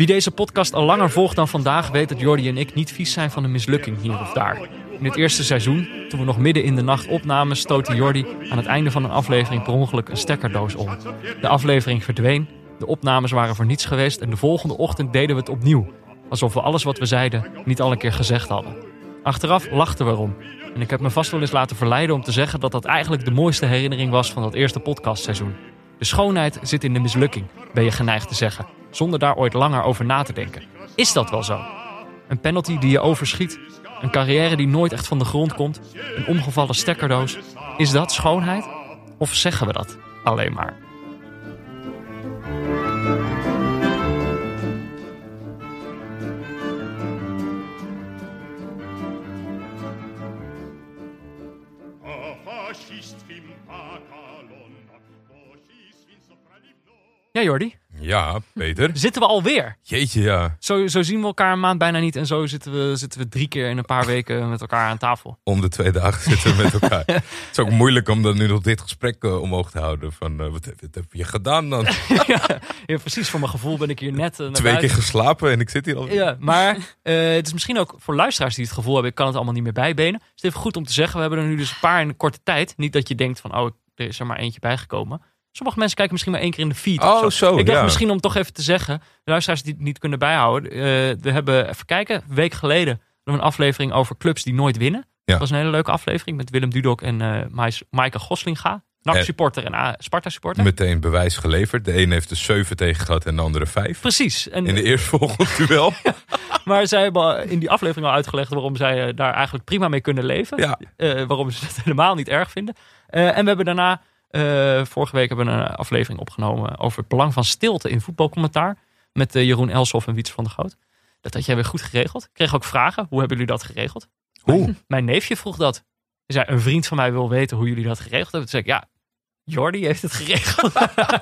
Wie deze podcast al langer volgt dan vandaag weet dat Jordi en ik niet vies zijn van een mislukking hier of daar. In het eerste seizoen, toen we nog midden in de nacht opnamen, stootte Jordi aan het einde van een aflevering per ongeluk een stekkerdoos om. De aflevering verdween, de opnames waren voor niets geweest en de volgende ochtend deden we het opnieuw. Alsof we alles wat we zeiden niet al een keer gezegd hadden. Achteraf lachten we erom. En ik heb me vast wel eens laten verleiden om te zeggen dat dat eigenlijk de mooiste herinnering was van dat eerste podcastseizoen. De schoonheid zit in de mislukking, ben je geneigd te zeggen, zonder daar ooit langer over na te denken. Is dat wel zo? Een penalty die je overschiet, een carrière die nooit echt van de grond komt, een omgevallen stekkerdoos. Is dat schoonheid? Of zeggen we dat alleen maar? Ja, Jordi. Ja, Peter. Zitten we alweer? Jeetje, ja. Zo, zo zien we elkaar een maand bijna niet. En zo zitten we, zitten we drie keer in een paar weken met elkaar aan tafel. Om de twee dagen zitten we met elkaar. het is ook moeilijk om dan nu nog dit gesprek uh, omhoog te houden. Van, uh, wat, heb, wat, heb je gedaan dan? ja, ja, precies. Voor mijn gevoel ben ik hier net uh, Twee buiten. keer geslapen en ik zit hier al. Ja, maar het is misschien ook voor luisteraars die het gevoel hebben... ik kan het allemaal niet meer bijbenen. Het is even goed om te zeggen. We hebben er nu dus een paar in een korte tijd. Niet dat je denkt van, oh, er is er maar eentje bijgekomen. Sommige mensen kijken misschien maar één keer in de feed. Oh, zo. zo. Ik dacht ja. misschien om toch even te zeggen, de luisteraars die het niet kunnen bijhouden. Uh, we hebben, even kijken, een week geleden een aflevering over clubs die nooit winnen. Ja. Dat was een hele leuke aflevering met Willem Dudok en uh, Maaike Goslinga. NAC-supporter en uh, Sparta-supporter. Meteen bewijs geleverd. De een heeft er 7 tegen gehad en de andere 5. Precies. En, in de eerstvolgende duel. maar zij hebben in die aflevering al uitgelegd waarom zij uh, daar eigenlijk prima mee kunnen leven. Ja. Uh, waarom ze het helemaal niet erg vinden. En we hebben daarna uh, vorige week hebben we een aflevering opgenomen over het belang van stilte in voetbalcommentaar. Met uh, Jeroen Elshoff en Wiets van der Goot. Dat had jij weer goed geregeld. Ik kreeg ook vragen. Hoe hebben jullie dat geregeld? Hoe? Mijn, neefje vroeg dat. Hij zei, een vriend van mij wil weten hoe jullie dat geregeld hebben. Toen zei ik, ja, Jordi heeft het geregeld.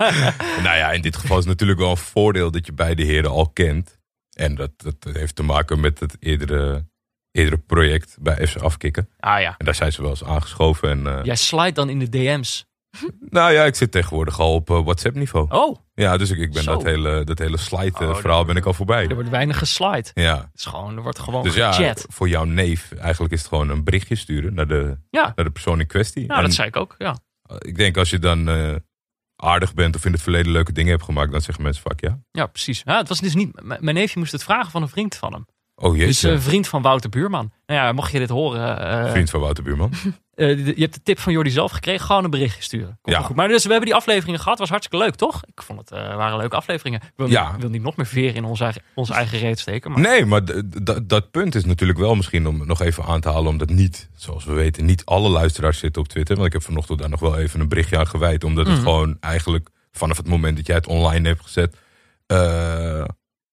nou ja, in dit geval is het natuurlijk wel een voordeel dat je beide heren al kent. En dat, dat heeft te maken met het eerdere, eerdere project bij FC Afkikken. Ah ja. En daar zijn ze wel eens aangeschoven. En, uh, Jij slide dan in de DM's. Nou ja, ik zit tegenwoordig al op uh, WhatsApp niveau. Oh. Ja, dus ik, ik ben Zo. dat hele, dat hele slide uh, Oh, ben ik al voorbij. Er wordt weinig geslide. Ja. Het is gewoon, er wordt gewoon Dus ja, gechat. voor jouw neef, eigenlijk is het gewoon een berichtje sturen naar de, Ja, naar de persoon in kwestie. nou, En dat zei ik ook. Ja. ik denk als je dan eh, aardig bent of in het verleden leuke dingen hebt gemaakt, dan zeggen mensen vaak ja. ja, precies. Ja, het was dus niet, mijn neefje moest het vragen van een vriend van hem. Oh Dus jeetje, een vriend van Wouter Buurman. Nou ja, mocht je dit horen. eh, vriend van Wouter Buurman. eh, je hebt de tip van Jordi zelf gekregen. Gewoon een berichtje sturen. Komt Ja. goed. Maar dus we hebben die afleveringen gehad. Was hartstikke leuk, toch? Ik vond het eh, waren leuke afleveringen. Ik wil, Ja. niet, wil niet nog meer veer in onze eigen, onze eigen reet steken. Maar Nee, maar dat punt is natuurlijk wel misschien om nog even aan te halen, omdat niet, zoals we weten, niet alle luisteraars zitten op Twitter. Want ik heb vanochtend daar nog wel even een berichtje aan gewijd, omdat het Mhm. gewoon eigenlijk vanaf het moment dat jij het online hebt gezet, eh,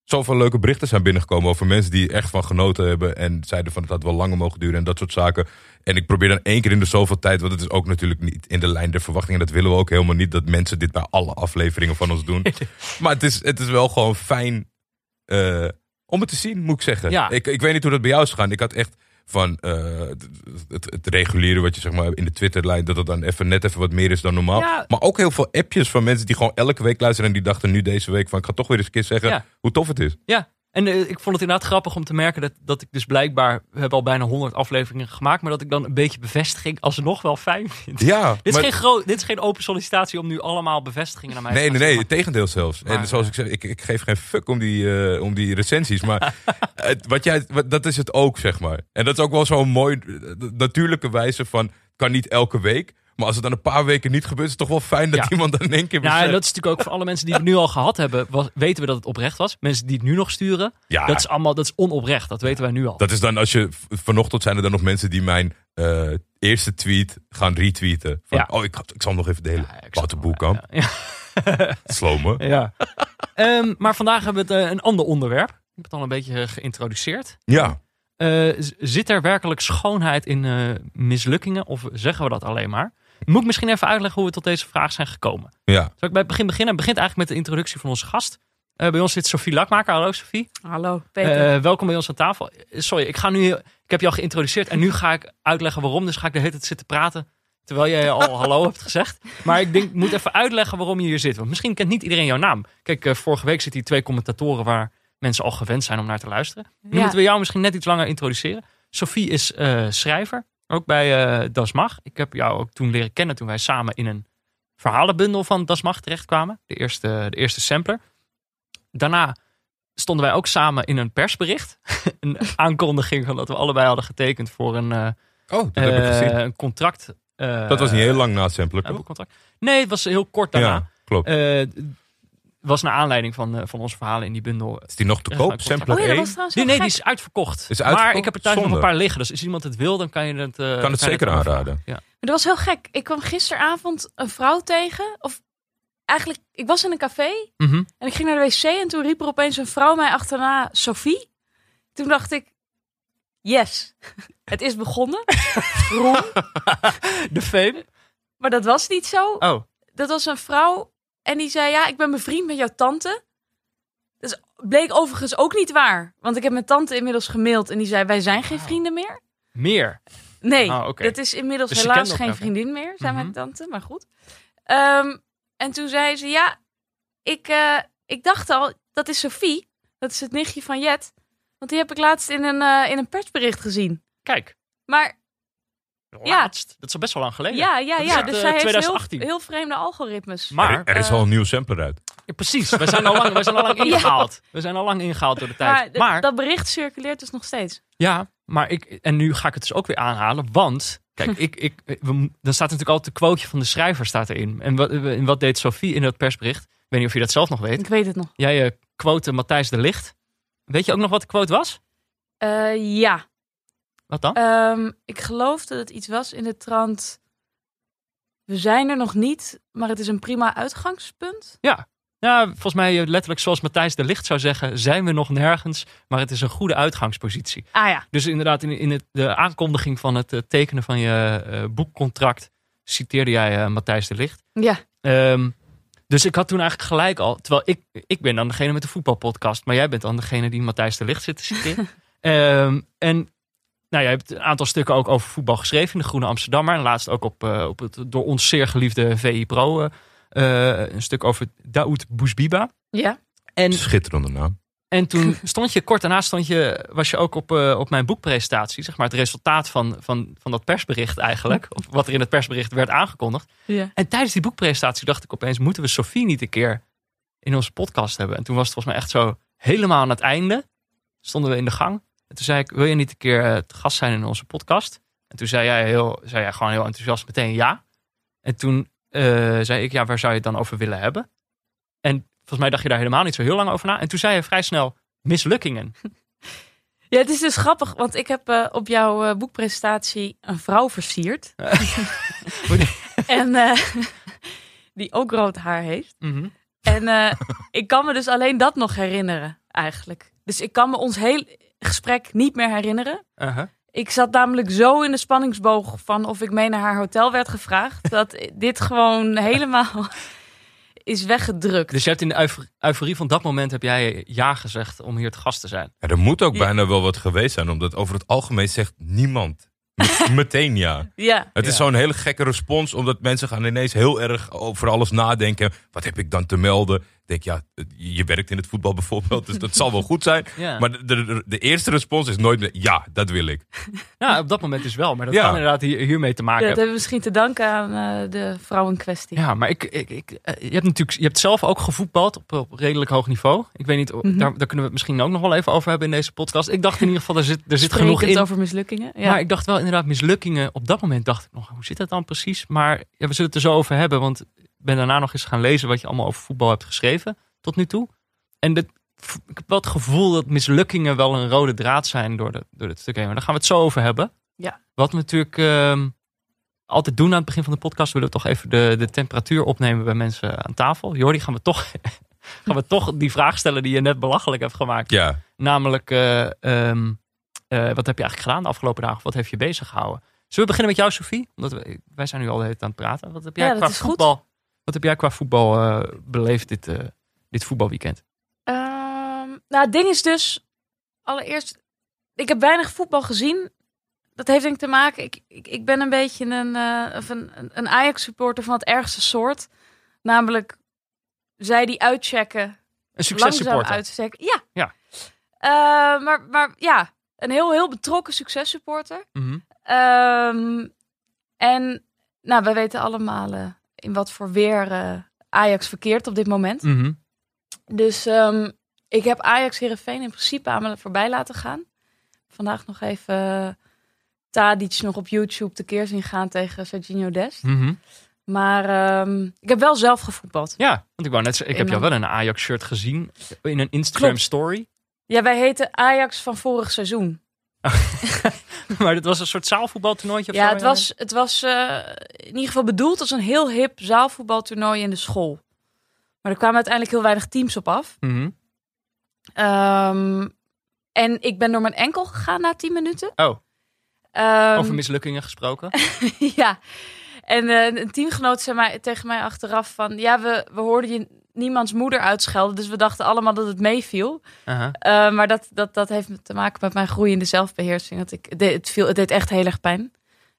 zoveel leuke berichten zijn binnengekomen over mensen die echt van genoten hebben en zeiden van het had wel langer mogen duren en dat soort zaken. En ik probeer dan één keer in de zoveel tijd, want het is ook natuurlijk niet in de lijn der verwachtingen. Dat willen we ook helemaal niet, dat mensen dit bij alle afleveringen van ons doen. maar het is, het is wel gewoon fijn eh, om het te zien, moet ik zeggen. Ja. Ik, ik weet niet hoe dat bij jou is gegaan. Ik had echt van eh, het, het, het reguliere wat je zeg maar in de Twitterlijn, dat het dan even net even wat meer is dan normaal. Ja. Maar ook heel veel appjes van mensen die gewoon elke week luisteren en die dachten nu deze week van ik ga toch weer eens een keer zeggen Ja. hoe tof het is. Ja, en eh, ik vond het inderdaad grappig om te merken dat, dat ik dus blijkbaar... We hebben al bijna 100 afleveringen gemaakt. Maar dat ik dan een beetje bevestiging alsnog wel fijn vind. Ja, Dit is, geen dit is geen open sollicitatie om nu allemaal bevestigingen naar mij Nee, te nee, nee, sturen. het tegendeel zelfs. Maar, en zoals eh, ik zeg, ik, ik geef geen fuck om die, eh, om die recensies. Maar het, wat jij, wat, dat is het ook, zeg maar. En dat is ook wel zo'n mooi natuurlijke wijze van... kan niet elke week. Maar als het dan een paar weken niet gebeurt... is het toch wel fijn dat Ja. iemand dan in één keer Ja, en beseft. dat is natuurlijk ook voor alle mensen die het nu al gehad hebben, was- weten we dat het oprecht was. Mensen die het nu nog sturen, Ja. dat is allemaal dat is onoprecht. Dat weten wij nu al. Dat is dan als je... Vanochtend zijn er dan nog mensen die mijn eh, eerste tweet gaan retweeten. Van, Ja. oh, ik, ik zal hem nog even delen. Ja, ik Wouter snap- Boelkamp. Ja. Slow me. ja. Ehm, maar vandaag hebben we het, eh, een ander onderwerp. Ik heb het al een beetje geïntroduceerd. Ja. Eh, zit er werkelijk schoonheid in eh, mislukkingen of zeggen we dat alleen maar? Moet ik misschien even uitleggen hoe we tot deze vraag zijn gekomen? Ja. Zal ik bij het begin beginnen? Het begint eigenlijk met de introductie van onze gast. Eh, bij ons zit Sofie Lakmaker. Hallo Sofie. Hallo, Peter. Eh, welkom bij ons aan tafel. Eh, Sorry, ik ga nu. Ik heb je al geïntroduceerd en nu ga ik uitleggen waarom. Dus ga ik de hele tijd zitten praten. Terwijl jij al hallo hebt gezegd. Maar ik denk, ik moet even uitleggen waarom je hier zit. Want misschien kent niet iedereen jouw naam. Kijk, vorige week zitten hier twee commentatoren waar mensen al gewend zijn om naar te luisteren. Nu Ja. moeten we jou misschien net iets langer introduceren. Sophie is eh, schrijver, ook bij eh Das Mag. Ik heb jou ook toen leren kennen toen wij samen in een verhalenbundel van Das Mag terechtkwamen. De eerste, de eerste sampler. Daarna stonden wij ook samen in een persbericht. een aankondiging van dat we allebei hadden getekend voor een, eh, Oh, dat heb ik eh, gezien. een contract. Dat was niet heel lang na het toch? boekcontract. Nee, het was heel kort daarna. Ja, klopt. Eh, was naar aanleiding van, eh, van onze verhalen in die bundel. Is die nog te Ja, koop? Sampler Oh ja, dat 1? was trouwens Nee, die is uitverkocht. Is Maar uitverkocht? ik heb er thuis nog een paar liggen. Dus als iemand het wil, dan kan je het... eh, Kan het zeker aanraden. Ja. Maar dat was heel gek. Ik kwam gisteravond een vrouw tegen. Of eigenlijk, ik was in een café Mhm. en ik ging naar de wc en toen riep er opeens een vrouw mij achterna, Sophie. Toen dacht ik, yes, het is begonnen. Roem. De fame. Maar dat was niet zo. Oh, Dat was een vrouw en die zei, ja, ik ben bevriend met jouw tante. Dat bleek overigens ook niet waar. Want ik heb mijn tante inmiddels gemaild en die zei, wij zijn geen vrienden meer. meer. Nee, Oh, dat is inmiddels Dus helaas geen vriendin meer, zei Mhm. mijn tante, maar goed. Ehm, en toen zei ze, ja, ik, eh, ik dacht al, dat is Sophie, dat is het nichtje van Jet. Want die heb ik laatst in een, eh, in een persbericht gezien. Kijk, Maar laatst. Dat is al best wel lang geleden. ja, ja, Dat is ja, uit, dus eh, zij heeft 2018. heel, heel vreemde algoritmes. Maar, er, er is eh, al een nieuw sampler uit. ja, precies. We zijn, al lang, we zijn al lang Ja. ingehaald. We zijn al lang ingehaald door de tijd. Maar, dat bericht circuleert dus nog steeds. ja, maar ik... En nu ga ik het dus ook weer aanhalen. Want, kijk, ik, ik, we, dan staat natuurlijk altijd de quoteje van de schrijver staat erin. En wat, en wat deed Sophie in dat persbericht? Ik weet niet of je dat zelf nog weet. Ik weet het nog. Jij eh quote Matthijs de Licht. Weet je ook nog wat de quote was? Eh, ja, Wat dan? Ehm, ik geloof dat het iets was in de trant... We zijn er nog niet, maar het is een prima uitgangspunt. Ja, volgens mij eh, letterlijk zoals Matthijs de Licht zou zeggen, zijn we nog nergens, maar het is een goede uitgangspositie. Ah ja, Dus inderdaad, in, in het, de aankondiging van het eh, tekenen van je eh, boekcontract citeerde jij eh, Matthijs de Licht. ja. Ehm, dus ik had toen eigenlijk gelijk al, terwijl ik, ik ben dan degene met de voetbalpodcast, maar jij bent dan degene die Matthijs de Licht zit te citeren. Ehm, en nou, jij hebt een aantal stukken ook over voetbal geschreven in de Groene Amsterdammer. En laatst ook op, eh, op het door ons zeer geliefde VI Pro eh, eh, een stuk over Daoud Bousbiba. Ja, En, Schitterende naam. en toen stond je, kort daarna stond je, was je ook op, eh, op mijn boekpresentatie. Zeg maar het resultaat van, van, van dat persbericht eigenlijk. Of wat er in het persbericht werd aangekondigd. ja. En tijdens die boekpresentatie dacht ik opeens, moeten we Sophie niet een keer in onze podcast hebben? En toen was het volgens mij echt zo helemaal aan het einde. Stonden we in de gang. En toen zei ik, wil je niet een keer eh, te gast zijn in onze podcast? En toen zei jij, heel, zei jij gewoon heel enthousiast meteen ja. En toen eh, zei ik, ja, waar zou je het dan over willen hebben? En volgens mij dacht je daar helemaal niet zo heel lang over na. En toen zei je vrij snel, mislukkingen. Ja, het is dus grappig, want ik heb eh, op jouw boekpresentatie een vrouw versierd. en die ook rood haar heeft. Mhm. En ik kan me dus alleen dat nog herinneren, eigenlijk. Dus ik kan me ons hele gesprek niet meer herinneren. Uh-huh. Ik zat namelijk zo in de spanningsboog van of ik mee naar haar hotel werd gevraagd. dat dit gewoon helemaal is weggedrukt. Dus je hebt in de eufor- euforie van dat moment heb jij ja gezegd om hier te gast te zijn. Ja, er moet ook Ja. bijna wel wat geweest zijn, omdat over het algemeen zegt niemand. Met- Meteen ja. ja, Het is Ja. zo'n hele gekke respons, omdat mensen gaan ineens heel erg over alles nadenken. Wat heb ik dan te melden? Ik denk, ja, je werkt in het voetbal bijvoorbeeld, dus dat zal wel goed zijn. Ja. Maar de, de, de eerste respons is nooit meer, ja, dat wil ik. Ja, op dat moment is wel. Maar dat Ja. kan inderdaad hier, hiermee te maken Ja, dat hebben. we misschien te danken aan eh, de vrouw in kwestie. Ja, maar ik, ik, ik, eh, je hebt natuurlijk je hebt zelf ook gevoetbald op, op redelijk hoog niveau. Ik weet niet, Mhm. daar, daar kunnen we het misschien ook nog wel even over hebben in deze podcast. Ik dacht in ieder geval, er zit, er zit genoeg in. over mislukkingen. Ja. Maar ik dacht wel inderdaad mislukkingen. Op dat moment dacht ik nog, hoe zit dat dan precies? Maar ja, we zullen het er zo over hebben. Want ben daarna nog eens gaan lezen wat je allemaal over voetbal hebt geschreven tot nu toe. En ik heb wel het gevoel dat mislukkingen wel een rode draad zijn door, de, door dit stuk heen. Maar daar gaan we het zo over hebben. Ja. Wat we natuurlijk ehm, altijd doen aan het begin van de podcast, willen we toch even de, de temperatuur opnemen bij mensen aan tafel. Jordi, gaan we toch, gaan we toch die vraag stellen die je net belachelijk hebt gemaakt. Ja, Namelijk, eh, ehm, eh, wat heb je eigenlijk gedaan de afgelopen dagen? Of Wat heeft je bezig gehouden? Zullen we beginnen met jou, Sophie? Omdat we, wij zijn nu al de hele tijd aan het praten. Wat heb jij Ja, dat qua is goed. Wat heb jij qua voetbal eh, beleefd dit, eh, dit voetbalweekend? Ehm, nou, het ding is dus, allereerst, ik heb weinig voetbal gezien. Dat heeft denk ik te maken, ik, ik, ik ben een beetje een, of een, een Ajax-supporter van het ergste soort. Namelijk, zij die uitchecken, Een successupporter. uitchecken. Ja. Ja. Maar, maar ja, een heel, heel betrokken successupporter. Ehm, en nou, we weten allemaal in wat voor weer eh, Ajax verkeert op dit moment. Mhm. Dus ehm, ik heb Ajax Heerenveen in principe aan me voorbij laten gaan. Vandaag nog even uh, Tadic nog op YouTube tekeer zien gaan tegen Serginho Dest. Mhm. Maar ehm, ik heb wel zelf gevoetbald. Ja, want ik wou net zeggen, ik heb jou een- wel een Ajax-shirt gezien in een Instagram Klopt. story. Ja, wij heten Ajax van vorig seizoen. maar dit was een soort zaalvoetbaltoernooitje Ja, zo, het was, het was eh, in ieder geval bedoeld als een heel hip zaalvoetbaltoernooi in de school. Maar er kwamen uiteindelijk heel weinig teams op af. Mhm. Ehm, en ik ben door mijn enkel gegaan na 10 minuten. Oh, Ehm, over mislukkingen gesproken. ja. En eh, een teamgenoot zei mij, tegen mij achteraf van... Ja, we, we hoorden je niemands moeder uitschelden. Dus we dachten allemaal dat het meeviel. Eh, maar dat, dat, dat heeft te maken met mijn groeiende zelfbeheersing. Dat ik, het, viel, het deed echt heel erg pijn.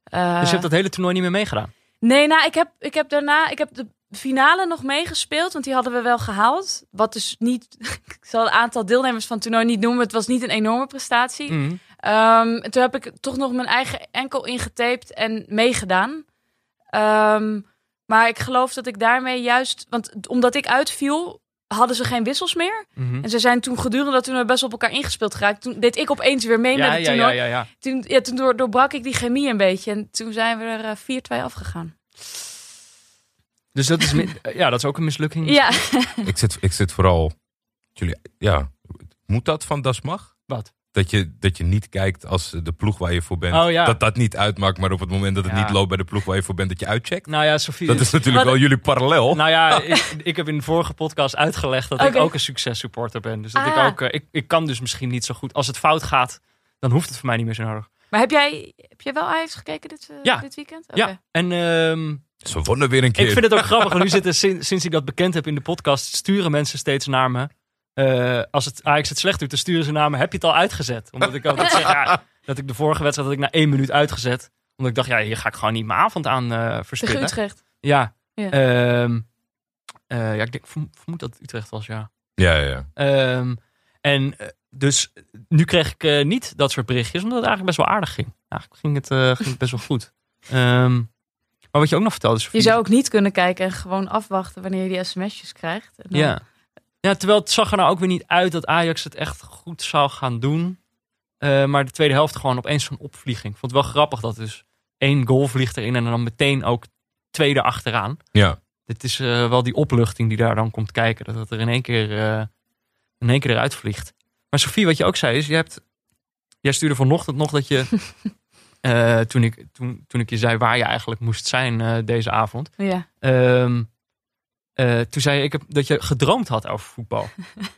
Eh, Dus je hebt dat hele toernooi niet meer meegedaan? Nee, nou, ik heb, ik heb daarna... Ik heb de finale nog meegespeeld, want die hadden we wel gehaald. Wat dus niet... Ik zal het aantal deelnemers van het toernooi niet noemen. Het was niet een enorme prestatie. Mhm. Ehm, en toen heb ik toch nog mijn eigen enkel ingetaped en meegedaan. Ehm, maar ik geloof dat ik daarmee juist... Want omdat ik uitviel, hadden ze geen wissels meer. Mhm. En ze zijn toen gedurende dat toen we best op elkaar ingespeeld geraakt. Toen deed ik opeens weer mee Ja, met het ja, ja, toernooi. ja, ja. Toen, ja, toen door, doorbrak ik die chemie een beetje. En toen zijn we er eh, 4-2 afgegaan. Dus dat is, mi- ja, dat is ook een mislukking. Ja, Ik zit, ik zit vooral. Jullie, ja, moet dat van Das Mag? Wat? Dat je, dat je niet kijkt als de ploeg waar je voor bent. Oh, ja. Dat dat niet uitmaakt, maar op het moment dat het Ja. niet loopt bij de ploeg waar je voor bent, dat je uitcheckt. Nou ja, Sofie. Dat is natuurlijk wel jullie parallel. Nou ja, ik, ik heb in de vorige podcast uitgelegd dat ik ook een successupporter ben. Dus dat ik Ah. ook, eh, ik, ik kan dus misschien niet zo goed. Als het fout gaat, dan hoeft het voor mij niet meer zo nodig. maar heb jij, heb jij wel Ajax gekeken dit, eh, Ja. dit weekend? Oké. Ja, en ehm, Ze wonnen weer een keer. ik vind het ook grappig. Want nu zitten, sinds, sinds ik dat bekend heb in de podcast, sturen mensen steeds naar me. Eh, als het Ajax het slecht doet, dan sturen ze naar me. Heb je het al uitgezet? Omdat ik altijd zeg, ja, dat ik de vorige wedstrijd had ik na één minuut uitgezet. Omdat ik dacht, ja, hier ga ik gewoon niet mijn avond aan eh Tegen verspillen. Utrecht. Ja. Ja. Ehm, eh, ja, ik denk, verm- vermoed dat het Utrecht was, ja. Ja, ja, ja. Ehm, en eh, dus nu kreeg ik eh, niet dat soort berichtjes, omdat het eigenlijk best wel aardig ging. Eigenlijk ging het, eh, ging het best wel goed. Ehm, maar wat je ook nog vertelde, Je zou ook niet kunnen kijken en gewoon afwachten wanneer je die sms'jes krijgt. En dan- Ja. Ja, terwijl het zag er nou ook weer niet uit dat Ajax het echt goed zou gaan doen. Eh, maar de tweede helft gewoon opeens zo'n opvlieging. Ik vond het wel grappig dat dus één goal vliegt erin en dan meteen ook tweede achteraan. ja. Dit is eh, wel die opluchting die daar dan komt kijken. Dat het er in één keer, eh, in één keer eruit vliegt. Maar Sofie, wat je ook zei is, je hebt, jij stuurde vanochtend nog dat je, eh, toen, ik, toen, toen ik je zei waar je eigenlijk moest zijn eh, deze avond. Ja. ehm, eh, toen zei je ik heb, dat je gedroomd had over voetbal.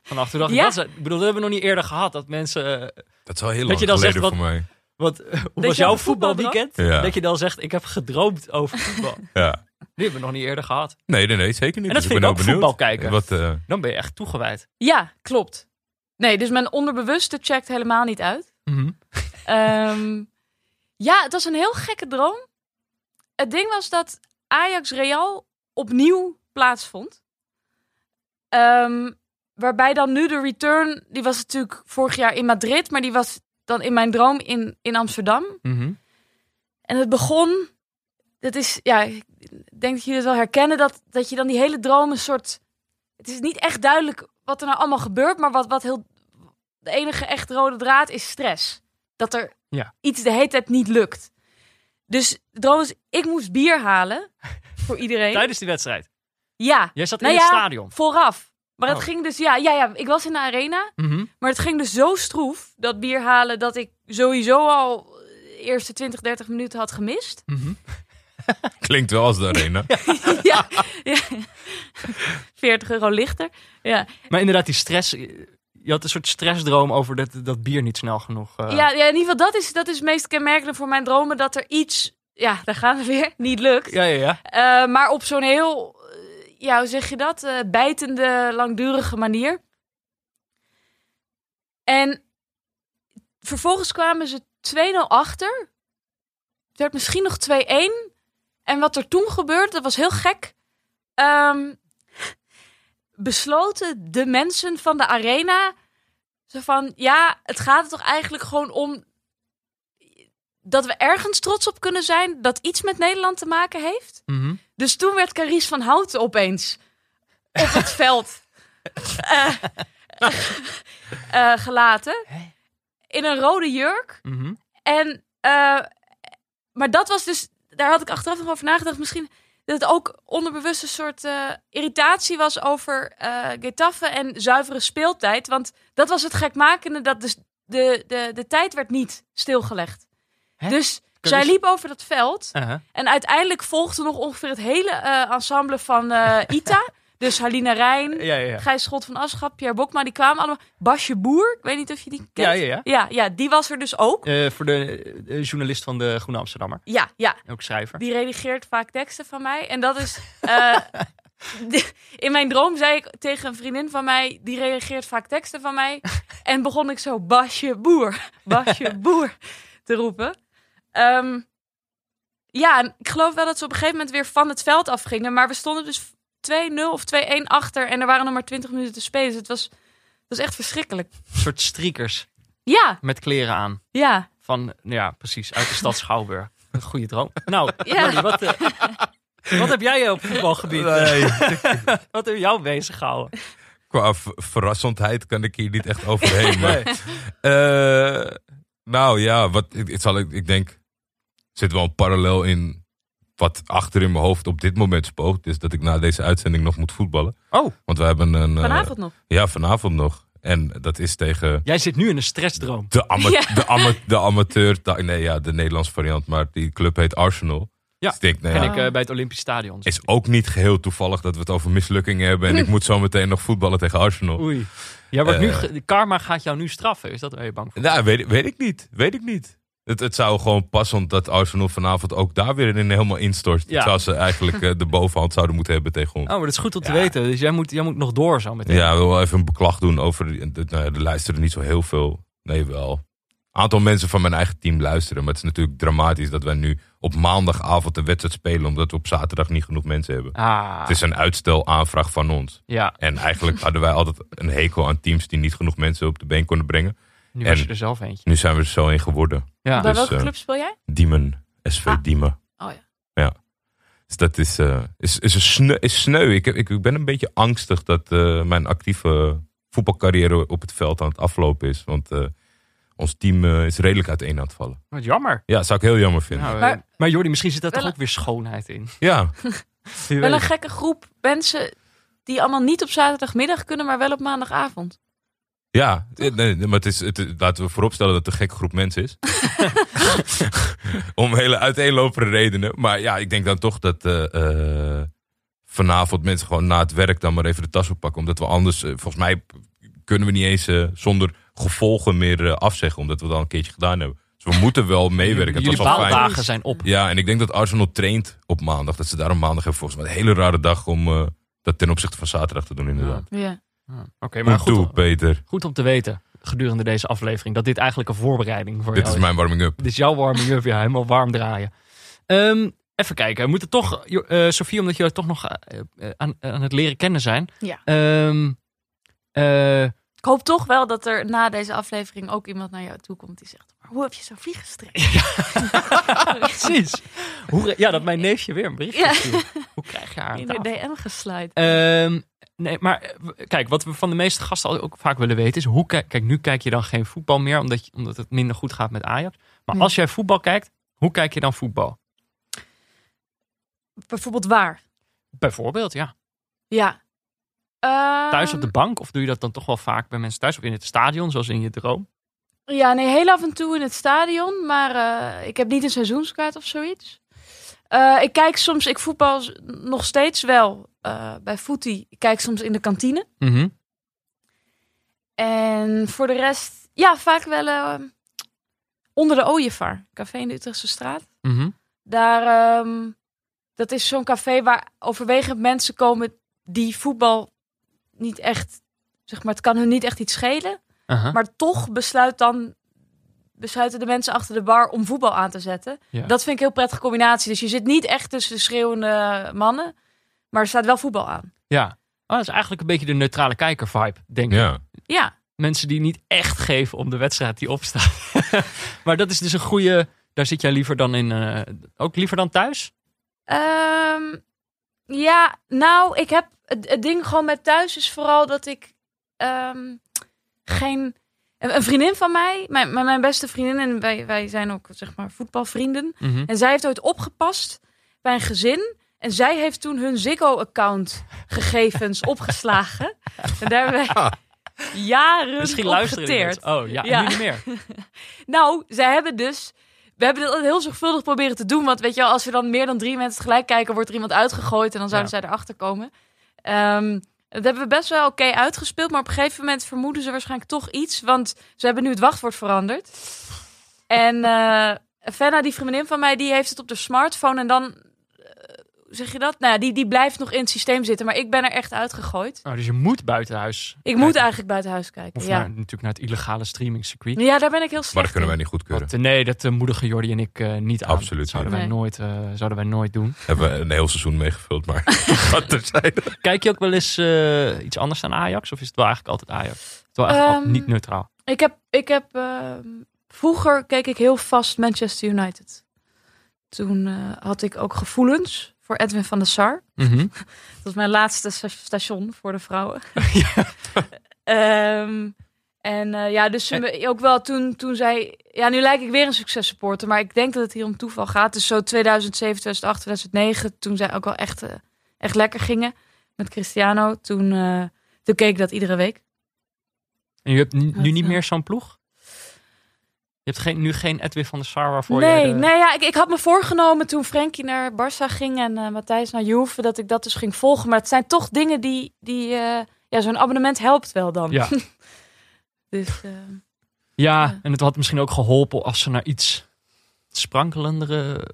Vanaf toen dacht ik, Ja. dat, is- ik bedoel, dat hebben we nog niet eerder gehad. Dat mensen, eh, Dat is wel heel Dat lang je dan geleden zegt voor mij. wat, hoe was jouw voetbalweekend? Ja. Dat je dan zegt, ik heb gedroomd over voetbal. Ja. Die hebben we nog niet eerder gehad. Nee, nee, nee, zeker niet. En dat Dus vind ben ik ook voetbal kijken. Wat, eh, Dan ben je echt toegewijd. ja, klopt. Nee, dus mijn onderbewuste checkt helemaal niet uit. Mhm. Ehm, ja, het was een heel gekke droom. Het ding was dat Ajax Real opnieuw plaatsvond. Ehm, waarbij dan nu de return, die was natuurlijk vorig jaar in Madrid, maar die was dan in mijn droom in, in Amsterdam. Mhm. En het begon, dat is, ja, ik denk dat jullie het wel herkennen, dat, dat je dan die hele droom een soort, het is niet echt duidelijk wat er nou allemaal gebeurt, maar wat, wat heel, de enige echt rode draad is stress. Dat er Ja. iets de hele tijd niet lukt. Dus de droom is, ik moest bier halen voor iedereen. Tijdens die wedstrijd. Ja, Jij zat Nou in het ja, stadion. vooraf. Maar Oh. het ging dus, ja, ja, ja, ik was in de arena. Mhm. Maar het ging dus zo stroef, dat bier halen, dat ik sowieso al de eerste 20, 30 minuten had gemist. Mhm. klinkt wel als de arena. ja, ja. 40 euro lichter. Ja. Maar inderdaad, die stress. Je had een soort stressdroom over dat, dat bier niet snel genoeg. eh, Ja, ja, in ieder geval, dat is, dat is het meest kenmerkend voor mijn dromen. Dat er iets, ja, daar gaan we weer, niet lukt. ja, ja. ja. Eh, maar op zo'n heel, eh, ja, hoe zeg je dat? Eh, bijtende, langdurige manier. En vervolgens kwamen ze 2-0 achter. Het werd misschien nog 2-1. En wat er toen gebeurde, dat was heel gek. Ehm, besloten de mensen van de arena Zo van, ja, het gaat er toch eigenlijk gewoon om dat we ergens trots op kunnen zijn dat iets met Nederland te maken heeft. Mhm. Dus toen werd Carice van Houten opeens op het veld eh, eh, gelaten. In een rode jurk. Mhm. En, eh, maar dat was dus, daar had ik achteraf nog over nagedacht. Misschien dat het ook onderbewust een soort eh, irritatie was over eh Getafe en zuivere speeltijd. Want dat was het gekmakende, dat dus de, de, de tijd werd niet stilgelegd. Hè? Dus zij liep over dat veld. En uiteindelijk volgde nog ongeveer het hele eh, ensemble van eh, Ita. dus Halina Rijn, Ja, ja, ja. Gijs Schot van Aschap, Pierre Bokma, die kwamen allemaal. Basje Boer, ik weet niet of je die kent. Ja, ja, ja. Ja, die was er dus ook. Eh, voor de journalist van de Groene Amsterdammer. Ja, ja, Ook schrijver. die redigeert vaak teksten van mij. En dat is... in mijn droom zei ik tegen een vriendin van mij... die reageert vaak teksten van mij. En begon ik zo Basje Boer, Basje Boer te roepen. Ehm, ja, en ik geloof wel dat ze op een gegeven moment weer van het veld afgingen. Maar we stonden dus 2-0 of 2-1 achter. En er waren nog maar 20 minuten te spelen. Dus het was, het was echt verschrikkelijk. Een soort streakers Ja, met kleren aan. ja. Van, ja, precies, uit de stad Schouwburg. Een goede droom. Nou, Ja. Wat, eh, wat heb jij op voetbalgebied? Nee, Wat heb jou bezig gehouden? qua ver- verrassendheid kan ik hier niet echt overheen. Maar, Nee. Eh, nou ja, wat, ik, het zal, ik, ik denk, zit wel een parallel in wat achter in mijn hoofd op dit moment spookt. Is dat ik na deze uitzending nog moet voetballen. Oh, Want we hebben een... eh, Vanavond nog. ja, vanavond nog. En dat is tegen jij zit nu in een stressdroom. de, ama Ja. de, ama de amateur... Nee, ja, de Nederlandse variant. Maar die club heet Arsenal. Ja, Dus ik nou En ja, ik eh, bij het Olympisch Stadion. is ook niet geheel toevallig dat we het over mislukkingen hebben. En ik moet zo meteen nog voetballen tegen Arsenal. Oei. Jij wordt nu, Eh. karma gaat jou nu straffen. Is dat waar je bang voor? Nou, weet, weet ik niet. Weet ik niet. Het, het zou gewoon passend dat Arsenal vanavond ook daar weer in helemaal instort. Ja. Zou ze eigenlijk eh, de bovenhand zouden moeten hebben tegen ons. Oh, maar dat is goed om te Ja. weten. Dus jij moet, jij moet nog door zo meteen. Ja, ik wil wel even een beklag doen over. de- de- nou ja, er luisteren niet zo heel veel. Nee, wel. Een aantal mensen van mijn eigen team luisteren. Maar het is natuurlijk dramatisch dat wij nu op maandagavond een wedstrijd spelen. omdat we op zaterdag niet genoeg mensen hebben. Ah, Het is een uitstelaanvraag van ons. ja. En eigenlijk hadden wij altijd een hekel aan teams die niet genoeg mensen op de been konden brengen. Nu En- was je er zelf eentje. Nu zijn we er zo in geworden. Ja. Bij dus, welke eh, club speel jij? Diemen, SV Ah. Diemen. Oh ja. Dus dat is, eh, is, is, een sneu, is sneu. Ik, heb- ik, ik ben een beetje angstig dat eh, mijn actieve voetbalcarrière op het veld aan het aflopen is. Want eh, ons team eh, is redelijk uiteen aan het vallen. Wat jammer. Ja, dat zou ik heel jammer vinden. Nou, Maar- maar, Jordi, misschien zit daar toch ook weer schoonheid in. Ja, Wel een gekke groep mensen die allemaal niet op zaterdagmiddag kunnen, maar wel op maandagavond. Ja. Eh, Nee, maar het is, het, laten we vooropstellen dat het een gekke groep mensen is. Om hele uiteenlopende redenen. Maar ja, ik denk dan toch dat eh, eh, vanavond mensen gewoon na het werk dan maar even de tas oppakken. Omdat we anders, volgens mij kunnen we niet eens zonder gevolgen meer afzeggen. Omdat we dat al een keertje gedaan hebben. Dus we moeten wel meewerken. Het Jullie baaldagen zijn op. Ja, en ik denk dat Arsenal traint op maandag. Dat ze daarom maandag hebben volgens mij een hele rare dag om dat ten opzichte van zaterdag te doen inderdaad. Ja. Oké, Maar maar goed, toe, goed, Peter. goed om te weten gedurende deze aflevering dat dit eigenlijk een voorbereiding voor Dit jou is mijn warming-up. Dit is jouw warming up, ja, helemaal warm draaien. Ehm, even kijken, we moeten toch, Jo- eh Sofie, omdat jullie toch nog eh, eh, aan, aan het leren kennen zijn. Ja. Ehm, eh, Ik hoop toch wel dat er na deze aflevering ook iemand naar jou toe komt die zegt: hoe heb je Sophie gestrekt? precies. Hoe, ja, dat mijn neefje weer een Ja. stuurt. Hoe krijg je haar aan In de? DM gesluit. Ehm, nee, maar eh, kijk, wat we van de meeste gasten ook vaak willen weten is hoe kijk, kijk, nu kijk je dan geen voetbal meer omdat, je, omdat het minder goed gaat met Ajax. Maar Hm. als jij voetbal kijkt, hoe kijk je dan voetbal? Bijvoorbeeld waar? Bijvoorbeeld, ja. Ja. Thuis op Ehm, de bank of doe je dat dan toch wel vaak bij mensen thuis of in het stadion, zoals in je droom? Ja, nee, heel af en toe in het stadion. Maar eh, ik heb niet een seizoenskaart of zoiets. Eh, ik kijk soms, ik voetbal nog steeds wel eh, bij Footy. Ik kijk soms in de kantine. Mhm. En voor de rest, ja, vaak wel onder de Ooievaar. Café in de Utrechtse straat. Mhm. Daar, ehm, dat is zo'n café waar overwegend mensen komen die voetbal niet echt, zeg maar, het kan hun niet echt iets schelen. Aha. Maar toch besluit dan, besluiten de mensen achter de bar om voetbal aan te zetten. Ja. Dat vind ik een heel prettige combinatie. Dus je zit niet echt tussen de schreeuwende mannen, maar er staat wel voetbal aan. Ja. Oh, dat is eigenlijk een beetje de neutrale kijker vibe, denk ik. Ja. Ja, mensen die niet echt geven om de wedstrijd die opstaat. maar dat is dus een goede. Daar zit jij liever dan in. eh, ook liever dan thuis? Ehm, ja, nou, ik heb het, het ding gewoon met thuis is vooral dat ik ehm, geen. Een vriendin van mij, mijn, mijn beste vriendin, en wij, wij zijn ook zeg maar voetbalvrienden. Mhm. En zij heeft ooit opgepast bij een gezin. En zij heeft toen hun Ziggo-account gegevens opgeslagen. En daar hebben wij jaren Misschien luisteren. Oh ja, Ja. nu niet meer. Nou, zij hebben dus. We hebben dit heel zorgvuldig proberen te doen. Want weet je wel, als we dan meer dan drie mensen tegelijk kijken, wordt er iemand uitgegooid. En dan zouden zij erachter komen. Ehm, dat hebben we best wel oké uitgespeeld. Maar op een gegeven moment vermoeden ze waarschijnlijk toch iets. Want ze hebben nu het wachtwoord veranderd. En eh Fenna, die vriendin van mij, die heeft het op de smartphone. En dan, zeg je dat? Nou ja, die, die blijft nog in het systeem zitten. Maar ik ben er echt uitgegooid. Oh, dus je moet buiten huis. Ik moet eigenlijk buiten huis kijken. Of Ja. naar, natuurlijk naar het illegale streamingcircuit. ja, daar ben ik heel slecht Maar dat kunnen wij niet goedkeuren. Wat, nee, dat eh, moedigen Jordi en ik eh, niet aan. Absoluut Dat zouden, niet. wij Nee. nooit, eh, zouden wij nooit doen. Hebben we een heel seizoen meegevuld, maar terzijde. Kijk je ook wel eens eh, iets anders dan Ajax? Of is het wel eigenlijk altijd Ajax? Het is wel eigenlijk al- Ehm, niet neutraal. Ik heb, ik heb ehm, vroeger keek ik heel vast Manchester United. Toen eh, had ik ook gevoelens voor Edwin van der Sar. Mhm. Dat was mijn laatste sta- station voor de vrouwen. Ehm, en eh, ja, dus ook wel toen, toen zij... Ja, nu lijk ik weer een successupporter. Maar ik denk dat het hier om toeval gaat. Dus zo 2007, 2008, 2009. Toen zij ook wel echt, eh, echt lekker gingen met Cristiano. Toen, eh, toen keek ik dat iedere week. En je hebt nu, nu niet meer zo'n ploeg? Je hebt geen, nu geen Edwin van der Sar waarvoor nee, je... de- nee ja, ik, ik had me voorgenomen toen Frenkie naar Barça ging en eh, Matthijs naar Juve, dat ik dat dus ging volgen. Maar het zijn toch dingen die, die eh, ja, zo'n abonnement helpt wel dan. Ja. dus eh, Ja, Ja. en het had misschien ook geholpen als ze naar iets sprankelendere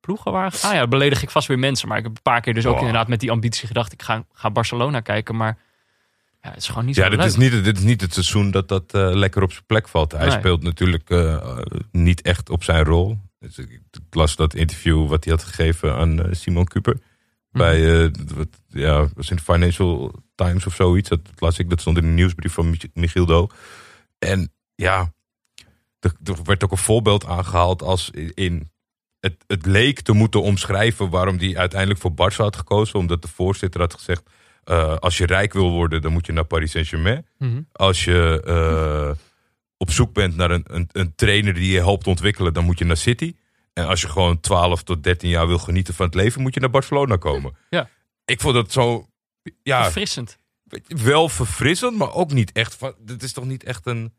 ploegen waren gegaan. Ah ja, beledig ik vast weer mensen. Maar ik heb een paar keer dus ook inderdaad met die ambitie gedacht... ik ga, ga Barcelona kijken, maar ja, het is gewoon niet Ja, zo dit leuk. is, niet, dit is niet het seizoen dat dat eh, lekker op zijn plek valt. Hij Nee. speelt natuurlijk eh, niet echt op zijn rol. Dus ik, ik las dat interview wat hij had gegeven aan eh, Simon Cooper. Bij, eh, wat, ja, was in de Financial Times of zoiets. Dat las ik, dat stond in de nieuwsbrief van Mich- Michiel Do. En ja, er, er werd ook een voorbeeld aangehaald als in... Het, het leek te moeten omschrijven waarom hij uiteindelijk voor Barça had gekozen. Omdat de voorzitter had gezegd... eh, als je rijk wil worden, dan moet je naar Paris Saint-Germain. Mhm. Als je eh, op zoek bent naar een, een, een trainer die je helpt ontwikkelen, dan moet je naar City. En als je gewoon 12 tot 13 jaar wil genieten van het leven, moet je naar Barcelona komen. Ja. Ik vond dat zo, ja, Verfrissend. wel verfrissend, maar ook niet echt van. Het is toch niet echt een.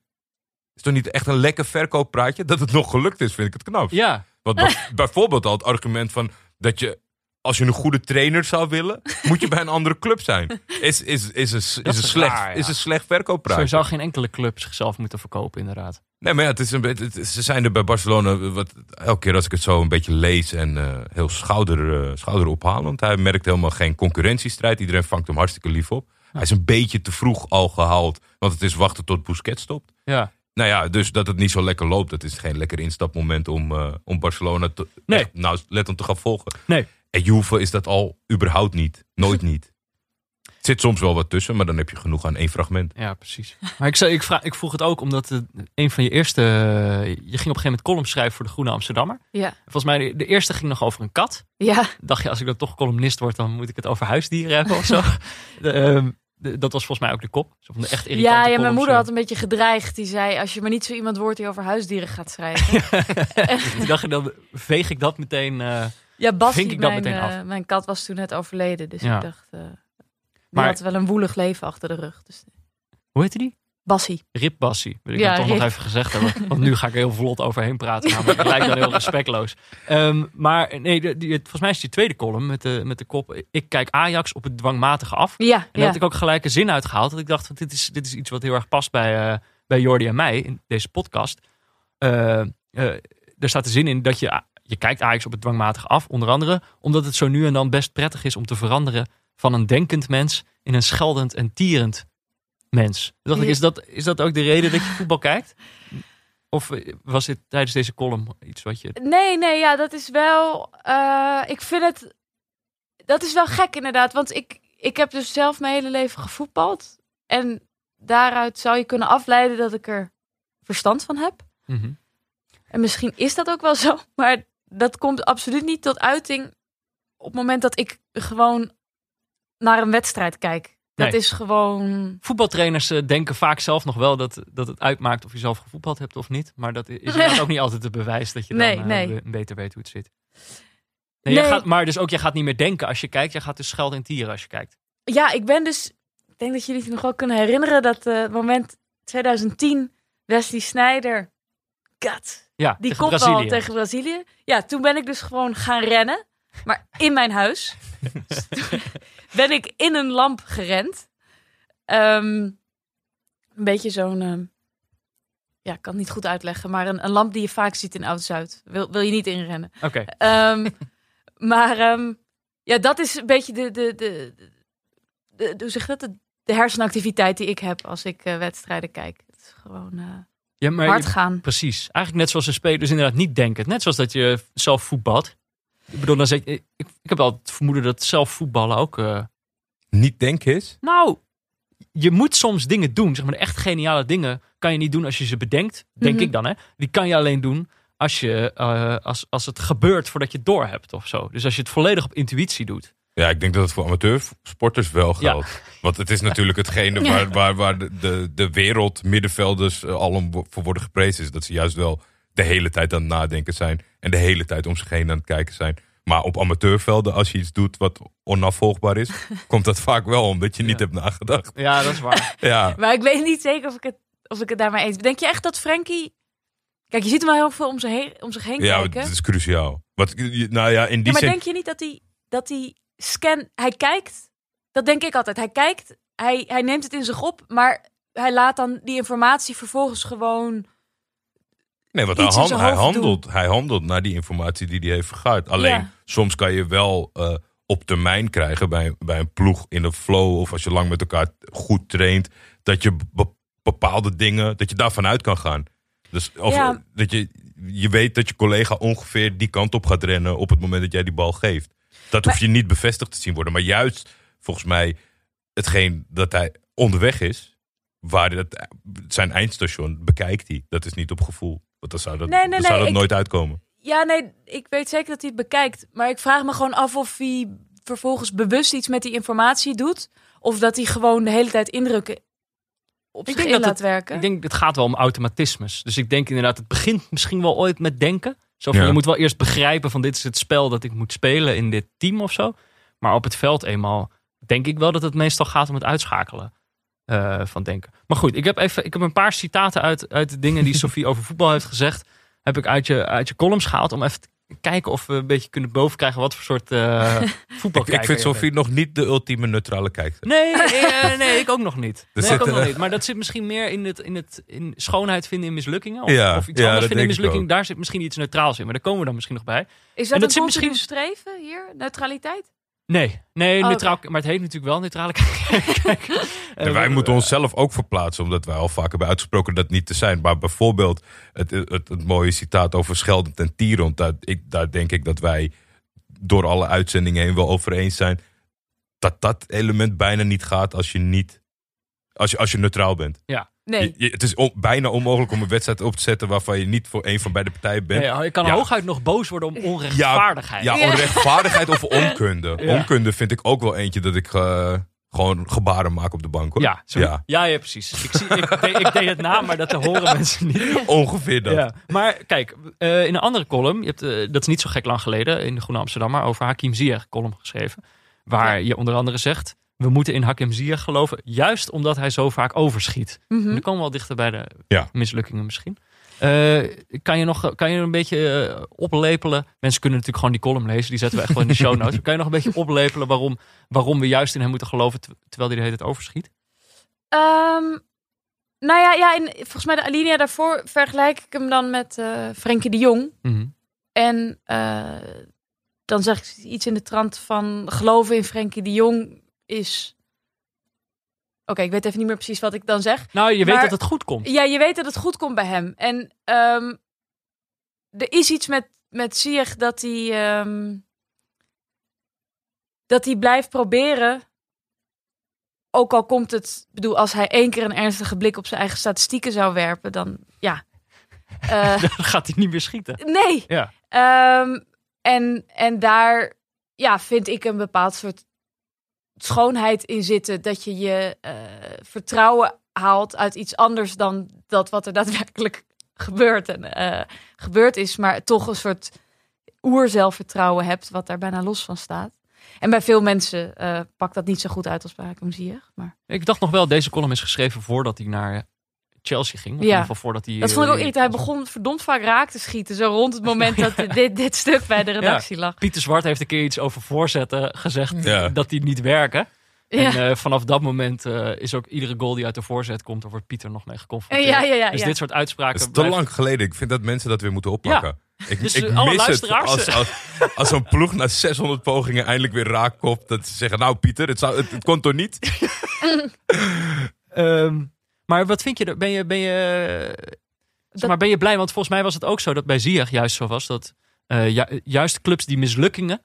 Is toch niet echt een lekker verkooppraatje? Dat het nog gelukt is, vind ik het knap. Ja, Want bij- bijvoorbeeld al het argument van dat je. Als je een goede trainer zou willen, moet je bij een andere club zijn. Is, is, is, een, is, is een, slecht, raar, ja. is een slecht verkooppraatje. zo zou geen enkele club zichzelf moeten verkopen inderdaad. Nee, maar ja, het is een beetje, het- ze zijn er bij Barcelona, wat, elke keer als ik het zo een beetje lees en eh, heel schouder, eh, schouderophalend. Hij merkt helemaal geen concurrentiestrijd. Iedereen vangt hem hartstikke lief op. Hij is een beetje te vroeg al gehaald, want het is wachten tot Busquets stopt. Ja, Nou ja, dus dat het niet zo lekker loopt, dat is geen lekker instapmoment om, eh, om Barcelona te, Nee. echt, nou, let om te gaan volgen. Nee. En Juve is dat al überhaupt niet. Nooit niet. Er zit soms wel wat tussen, maar dan heb je genoeg aan één fragment. ja precies. Maar ik, zei, ik, vraag, ik vroeg het ook omdat het, een van je eerste... Je ging op een gegeven moment column schrijven voor de Groene Amsterdammer. ja. Volgens mij, de, de eerste ging nog over een kat. Ja, dacht je, als ik dan toch columnist word, dan moet ik het over huisdieren hebben of zo. De, ehm, de- dat was volgens mij ook de kop. Zo van de echt irritante ja, ja, mijn moeder eh. had een beetje gedreigd. Die zei, als je maar niet zo iemand wordt die over huisdieren gaat schrijven. Toen dacht je, dan veeg ik dat meteen... eh, Ja, Vink ik dat mijn, meteen af. eh, mijn kat was toen net overleden. Dus Ja. ik dacht, die Maar- had wel een woelig leven achter de rug. Dus, hoe heette die? Bassie. Rip Bassie, wil ik Ja, toch nog even gezegd hebben. Want nu ga ik er heel vlot overheen praten. Namelijk, het lijkt dan heel respectloos. Ehm, maar nee, de- die, volgens mij is die tweede column met de, met de kop... Ik kijk Ajax op het dwangmatige af. Ja, En daar ja. had ik ook gelijk een zin uitgehaald. Dat ik dacht, dit, is, dit is iets wat heel erg past bij, eh, bij Jordi en mij in deze podcast. Eh, er staat de zin in dat je, je kijkt Ajax op het dwangmatig af. Onder andere omdat het zo nu en dan best prettig is om te veranderen van een denkend mens in een scheldend en tierend mens. Dacht ik, is dat, is dat ook de reden dat je voetbal kijkt? Of eh, was dit tijdens deze column iets wat je... Nee, nee, ja, dat is wel. eh, ik vind het. Dat is wel gek, inderdaad. Want ik, ik heb dus zelf mijn hele leven gevoetbald. En daaruit zou je kunnen afleiden dat ik er verstand van heb. Mhm. En misschien is dat ook wel zo, maar dat komt absoluut niet tot uiting op het moment dat ik gewoon naar een wedstrijd kijk. Dat Nee. is gewoon. Voetbaltrainers eh, denken vaak zelf nog wel dat, dat het uitmaakt of je zelf gevoetbald hebt of niet. Maar dat is ook niet altijd het bewijs dat je dan Nee, eh, nee. beter weet hoe het zit. Nee, jij gaat, maar dus ook, jij gaat niet meer denken als je kijkt. Jij gaat dus schelden en tieren als je kijkt. Ja, ik ben dus. Ik denk dat jullie zich nog wel kunnen herinneren dat het moment 2010, Wesley Sneijder. God, Ja, die kopbal Brazilië. tegen Brazilië. Ja, toen ben ik dus gewoon gaan rennen. Maar in mijn huis. Ben ik in een lamp gerend. Ehm, een beetje zo'n... ehm, ja, ik kan het niet goed uitleggen. Maar een, een lamp die je vaak ziet in Oud-Zuid. Wil, wil je niet inrennen. Oké, Ehm, maar ja, dat is een beetje de, de, de, de, de- hoe zeg je dat? De, de hersenactiviteit die ik heb als ik eh, wedstrijden kijk. Het is gewoon eh, ja, maar hard je- gaan. precies. Eigenlijk net zoals de spelers inderdaad niet denken. Net zoals dat je zelf voetbalt. Ik bedoel, dan zeg ik, ik, ik heb wel het vermoeden dat zelf voetballen ook... eh, Niet denken is. Nou, je moet soms dingen doen. Zeg maar, de echt geniale dingen kan je niet doen als je ze bedenkt. Denk Mhm. ik dan, hè? Die kan je alleen doen als, je, eh, als, als het gebeurt voordat je het door hebt of zo. Dus als je het volledig op intuïtie doet. Ja, ik denk dat het voor amateursporters wel Ja. geldt. Want het is natuurlijk hetgene Ja. waar, waar, waar de, de, de wereld middenvelders eh, al om voor worden geprezen. Is dat ze juist wel de hele tijd aan het nadenken zijn. En de hele tijd om zich heen aan het kijken zijn. Maar op amateurvelden, als je iets doet wat onafvolgbaar is, komt dat vaak wel omdat je niet Ja. hebt nagedacht. Ja, dat is waar. Ja, Maar ik weet niet zeker of ik het, of ik het daarmee eens ben. Denk je echt dat Frankie... Kijk, je ziet hem wel heel veel om zich heen, om zich heen ja kijken. dat is cruciaal. Wat, nou ja, in die Ja, maar zin. denk je niet dat hij, dat hij scan... Hij kijkt, dat denk ik altijd. Hij kijkt, hij, hij neemt het in zich op, maar hij laat dan die informatie vervolgens gewoon... Nee, want hij, hand- handelt, hij handelt naar die informatie die hij heeft vergaard. Alleen Ja. soms kan je wel eh, op termijn krijgen bij, bij een ploeg in een flow. Of als je lang met elkaar goed traint. Dat je be- bepaalde dingen, dat je daarvan uit kan gaan. Dus of, Ja. dat je, je weet dat je collega ongeveer die kant op gaat rennen op het moment dat jij die bal geeft. Dat hoef je niet bevestigd te zien worden. Maar juist volgens mij hetgeen dat hij onderweg is, waar het, zijn eindstation bekijkt hij. Dat is niet op gevoel. Want dan zou dat, Nee, nee, dan nee, zou dat ik- nooit uitkomen. Ja, nee, ik weet zeker dat hij het bekijkt. Maar ik vraag me gewoon af of hij vervolgens bewust iets met die informatie doet. Of dat hij gewoon de hele tijd indrukken op Ik zich denk in dat laat het- werken. Ik denk, het gaat wel om automatismes. Dus ik denk inderdaad, het begint misschien wel ooit met denken. Zo van, Ja. je moet wel eerst begrijpen van dit is het spel dat ik moet spelen in dit team of zo. Maar op het veld eenmaal denk ik wel dat het meestal gaat om het uitschakelen eh, van denken. Maar goed, ik heb, even, ik heb een paar citaten uit, uit de dingen die Sophie over voetbal heeft gezegd. Heb ik uit je, uit je columns gehaald om even te kijken of we een beetje kunnen bovenkrijgen wat voor soort eh voetbal Ik, ik vind Sofie nog niet de ultieme neutrale kijker. Nee, eh, nee, ik ook nog niet. Nee, ik ook nog eh, niet. Maar dat zit misschien meer in, het, in, het, in schoonheid vinden in mislukkingen. Of, Ja, of iets ja, anders dat vinden in mislukkingen. Daar zit misschien iets neutraals in. Maar daar komen we dan misschien nog bij. Is en dat dat een zit continu streven hier? Neutraliteit? Nee, nee Oh, neutraal, maar het heet natuurlijk wel neutrale kijk. En wij moeten onszelf ook verplaatsen, omdat wij al vaak hebben uitgesproken dat niet te zijn. Maar bijvoorbeeld het, het, het, mooie citaat over scheldend en tierend, daar, ik, daar denk ik dat wij door alle uitzendingen heen wel over eens zijn. Dat dat element bijna niet gaat als je niet. Als je, als je neutraal bent. Nee. Je- je- het is on- bijna onmogelijk om een wedstrijd op te zetten waarvan je niet voor een van beide partijen bent. Nee, ik kan Ja. hooguit nog boos worden om onrechtvaardigheid. Ja, Ja. onrechtvaardigheid of onkunde. Ja. Onkunde vind ik ook wel eentje dat ik eh, gewoon gebaren maak op de bank. Hoor. Ja, ja. ja, ja, precies. Ik, zie, ik, deed, ik deed het na, maar dat horen mensen niet. ongeveer dat. Ja, maar kijk, eh, in een andere column, je hebt, eh, dat is niet zo gek lang geleden, in de Groene Amsterdammer, over Hakim Ziyech column geschreven. Waar je onder andere zegt, we moeten in Hakim Ziyech geloven, juist omdat hij zo vaak overschiet. Dan komen we wel dichter bij de Ja. mislukkingen misschien. Eh, kan, je nog, kan je een beetje eh, oplepelen? Mensen kunnen natuurlijk gewoon die column lezen, die zetten we echt wel in de show notes. Kan je nog een beetje oplepelen waarom, waarom we juist in hem moeten geloven, ter- terwijl hij de hele tijd overschiet? Ehm, nou ja, ja in, volgens mij de alinea daarvoor vergelijk ik hem dan met eh Frenkie de Jong. Mhm. En eh, dan zeg ik iets in de trant van geloven in Frenkie de Jong is... Oké, ik weet even niet meer precies wat ik dan zeg. Nou, je weet Maar- dat het goed komt. Ja, je weet dat het goed komt bij hem. En ehm, er is iets met, met Ziyech dat hij... ehm, dat hij blijft proberen ook al komt het, ik bedoel, als hij één keer een ernstige blik op zijn eigen statistieken zou werpen, dan ja. Eh, Dan gaat hij niet meer schieten. nee. Ja. Ehm, en, en daar ja, vind ik een bepaald soort schoonheid in zitten. Dat je je eh, vertrouwen haalt uit iets anders dan dat wat er daadwerkelijk gebeurt, en, eh, gebeurd is. Maar toch een soort oerzelfvertrouwen hebt, wat daar bijna los van staat. En bij veel mensen eh, pakt dat niet zo goed uit als bij Hakim Ziyech. Maar Ik dacht nog wel, deze column is geschreven voordat hij naar Chelsea ging. Of in Ja. ieder geval voordat hij... dat vond ik ook eh, irritant. Hij begon verdomd vaak raak te schieten. Zo rond het moment dat dit, dit stuk bij de redactie lag. Pieter Zwart heeft een keer iets over voorzetten gezegd Ja. dat die niet werken. Ja. En eh, vanaf dat moment eh, is ook iedere goal die uit de voorzet komt, daar wordt Pieter nog mee geconfronteerd. Ja, ja, ja, dus ja. dit soort uitspraken. Het is te lang geleden. Ik vind dat mensen dat weer moeten oppakken. Ik, Dus, ik alle mis het luisteraars- als, als, als zo'n ploeg na 600 pogingen eindelijk weer raak kopt. Dat ze zeggen, nou Pieter, het, zou, het, het kon toch niet? Ehm, maar wat vind je er? Ben je, ben je, zeg maar, ben je blij? Want volgens mij was het ook zo dat bij Ziyech juist zo was dat eh, ju- juist clubs die mislukkingen,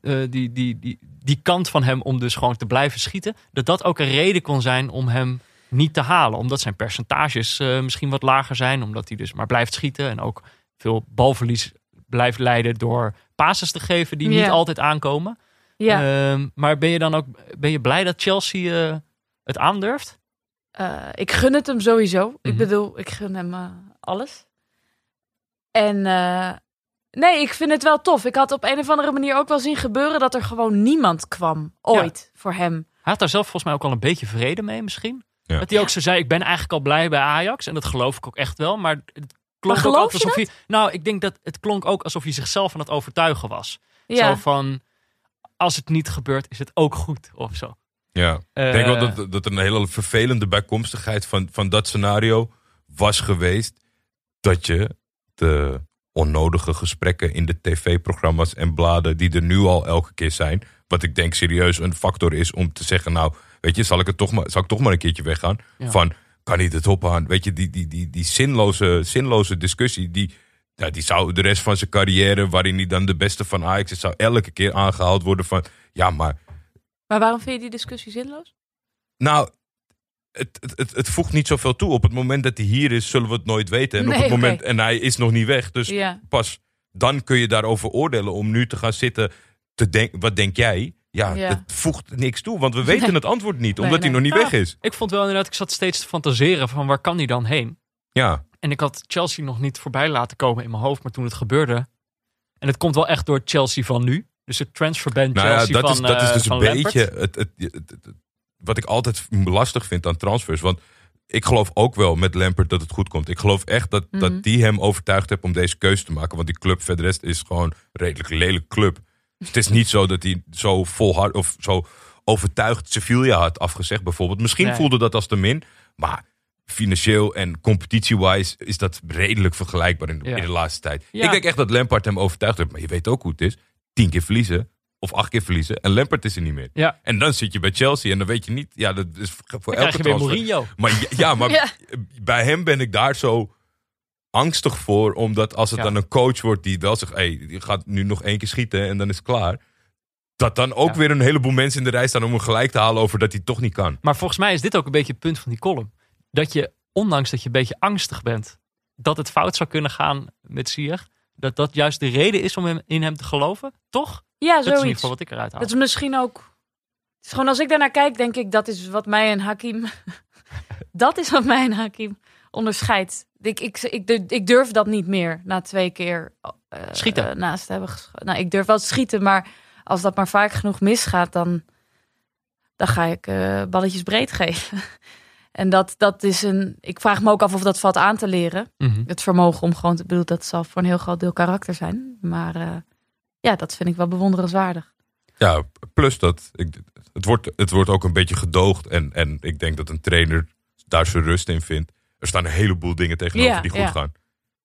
eh, die, die, die, die kant van hem om dus gewoon te blijven schieten, dat dat ook een reden kon zijn om hem niet te halen. Omdat zijn percentages eh, misschien wat lager zijn, omdat hij dus maar blijft schieten en ook veel balverlies blijft leiden door passes te geven die niet altijd aankomen. Ja. Ehm, maar ben je dan ook ben je blij dat Chelsea het aandurft? Eh, ik gun het hem sowieso. Ik Mhm. bedoel, ik gun hem eh, alles. En eh, nee, ik vind het wel tof. Ik had op een of andere manier ook wel zien gebeuren dat er gewoon niemand kwam. Ooit voor hem. Hij had daar zelf volgens mij ook al een beetje vrede mee misschien. Ja. Dat hij ook zo zei, ik ben eigenlijk al blij bij Ajax. En dat geloof ik ook echt wel. Maar het klonk Maar ook alsof hij... Nou, ik denk dat het klonk ook alsof hij zichzelf aan het overtuigen was. Ja. Zo van, als het niet gebeurt, is het ook goed of zo. Ja. Ik Eh, denk wel dat, dat een hele vervelende bijkomstigheid van, van dat scenario was geweest. Dat je de onnodige gesprekken in de tv-programma's en bladen die er nu al elke keer zijn. Wat ik denk serieus een factor is om te zeggen, nou, weet je, zal ik, het toch maar, zal ik toch maar een keertje weggaan? Ja. Van, kan niet het opgaan? Weet je, die, die, die, die zinloze, zinloze discussie, die, ja, die zou de rest van zijn carrière, waarin hij dan de beste van Ajax is, zou elke keer aangehaald worden van, ja, maar Maar waarom vind je die discussie zinloos? nou, het, het, het, het voegt niet zoveel toe. Op het moment dat hij hier is, zullen we het nooit weten. En op het moment, en hij is nog niet weg. Dus Ja. pas dan kun je daarover oordelen. Om nu te gaan zitten te denken, wat denk jij? Ja, Ja. het voegt niks toe. Want we weten Nee. het antwoord niet, Nee, omdat hij nog niet Ja. weg is. Ik vond wel inderdaad, ik zat steeds te fantaseren van waar kan hij dan heen? Ja, En ik had Chelsea nog niet voorbij laten komen in mijn hoofd. Maar toen het gebeurde... En het komt wel echt door Chelsea van nu. Dus het transferband nou ja, dat, van is, dat is eh, dus een van Lampard. beetje het, het, het, het- het- wat ik altijd lastig vind aan transfers. Want ik geloof ook wel met Lampert dat het goed komt. Ik geloof echt dat, Mhm. dat die hem overtuigd heeft om deze keuze te maken. Want die club verder rest is gewoon een redelijk lelijk club. Dus het is niet zo dat hij zo volhard of zo overtuigd Sevilla had afgezegd bijvoorbeeld. Misschien Nee. voelde dat als te min. Maar financieel en competitie-wise is dat redelijk vergelijkbaar in de, Ja. in de laatste tijd. Ja. Ik denk echt dat Lampard hem overtuigd heeft. Maar je weet ook hoe het is. Tien keer verliezen of acht keer verliezen. En Lampard is er niet meer. Ja, En dan zit je bij Chelsea en dan weet je niet. Ja, dat is voor dan elke krijg je weer transfer. Mourinho. Maar ja, ja, maar Ja. bij hem ben ik daar zo angstig voor. Omdat als het Ja. dan een coach wordt die wel zegt... Hey, je gaat nu nog één keer schieten en dan is het klaar. Dat dan ook Ja. weer een heleboel mensen in de rij staan om hem gelijk te halen over dat hij toch niet kan. Maar volgens mij is dit ook een beetje het punt van die column. Dat je, ondanks dat je een beetje angstig bent, dat het fout zou kunnen gaan met Sier. Dat dat juist de reden is om hem, in hem te geloven, toch? Ja, Dat is in ieder zoiets. geval wat ik eruit haal. Dat is misschien ook. Het is gewoon als ik daarnaar kijk, denk ik dat is wat mij en Hakim. dat is wat mij en Hakim onderscheidt. Ik, ik, ik, ik durf dat niet meer na twee keer eh, Schieten. naast hebben geschoten. Nou, ik durf wel te schieten, maar als dat maar vaak genoeg misgaat, dan, dan ga ik eh, balletjes breed geven. en dat, dat is een. Ik vraag me ook af of dat valt aan te leren. Mhm. Het vermogen om gewoon te bedoel, dat zal voor een heel groot deel karakter zijn. Maar eh, ja, dat vind ik wel bewonderenswaardig. Ja, plus dat ik, het, wordt, het wordt ook een beetje gedoogd. En, en ik denk dat een trainer daar zijn rust in vindt. Er staan een heleboel dingen tegenover Ja, die goed ja. gaan.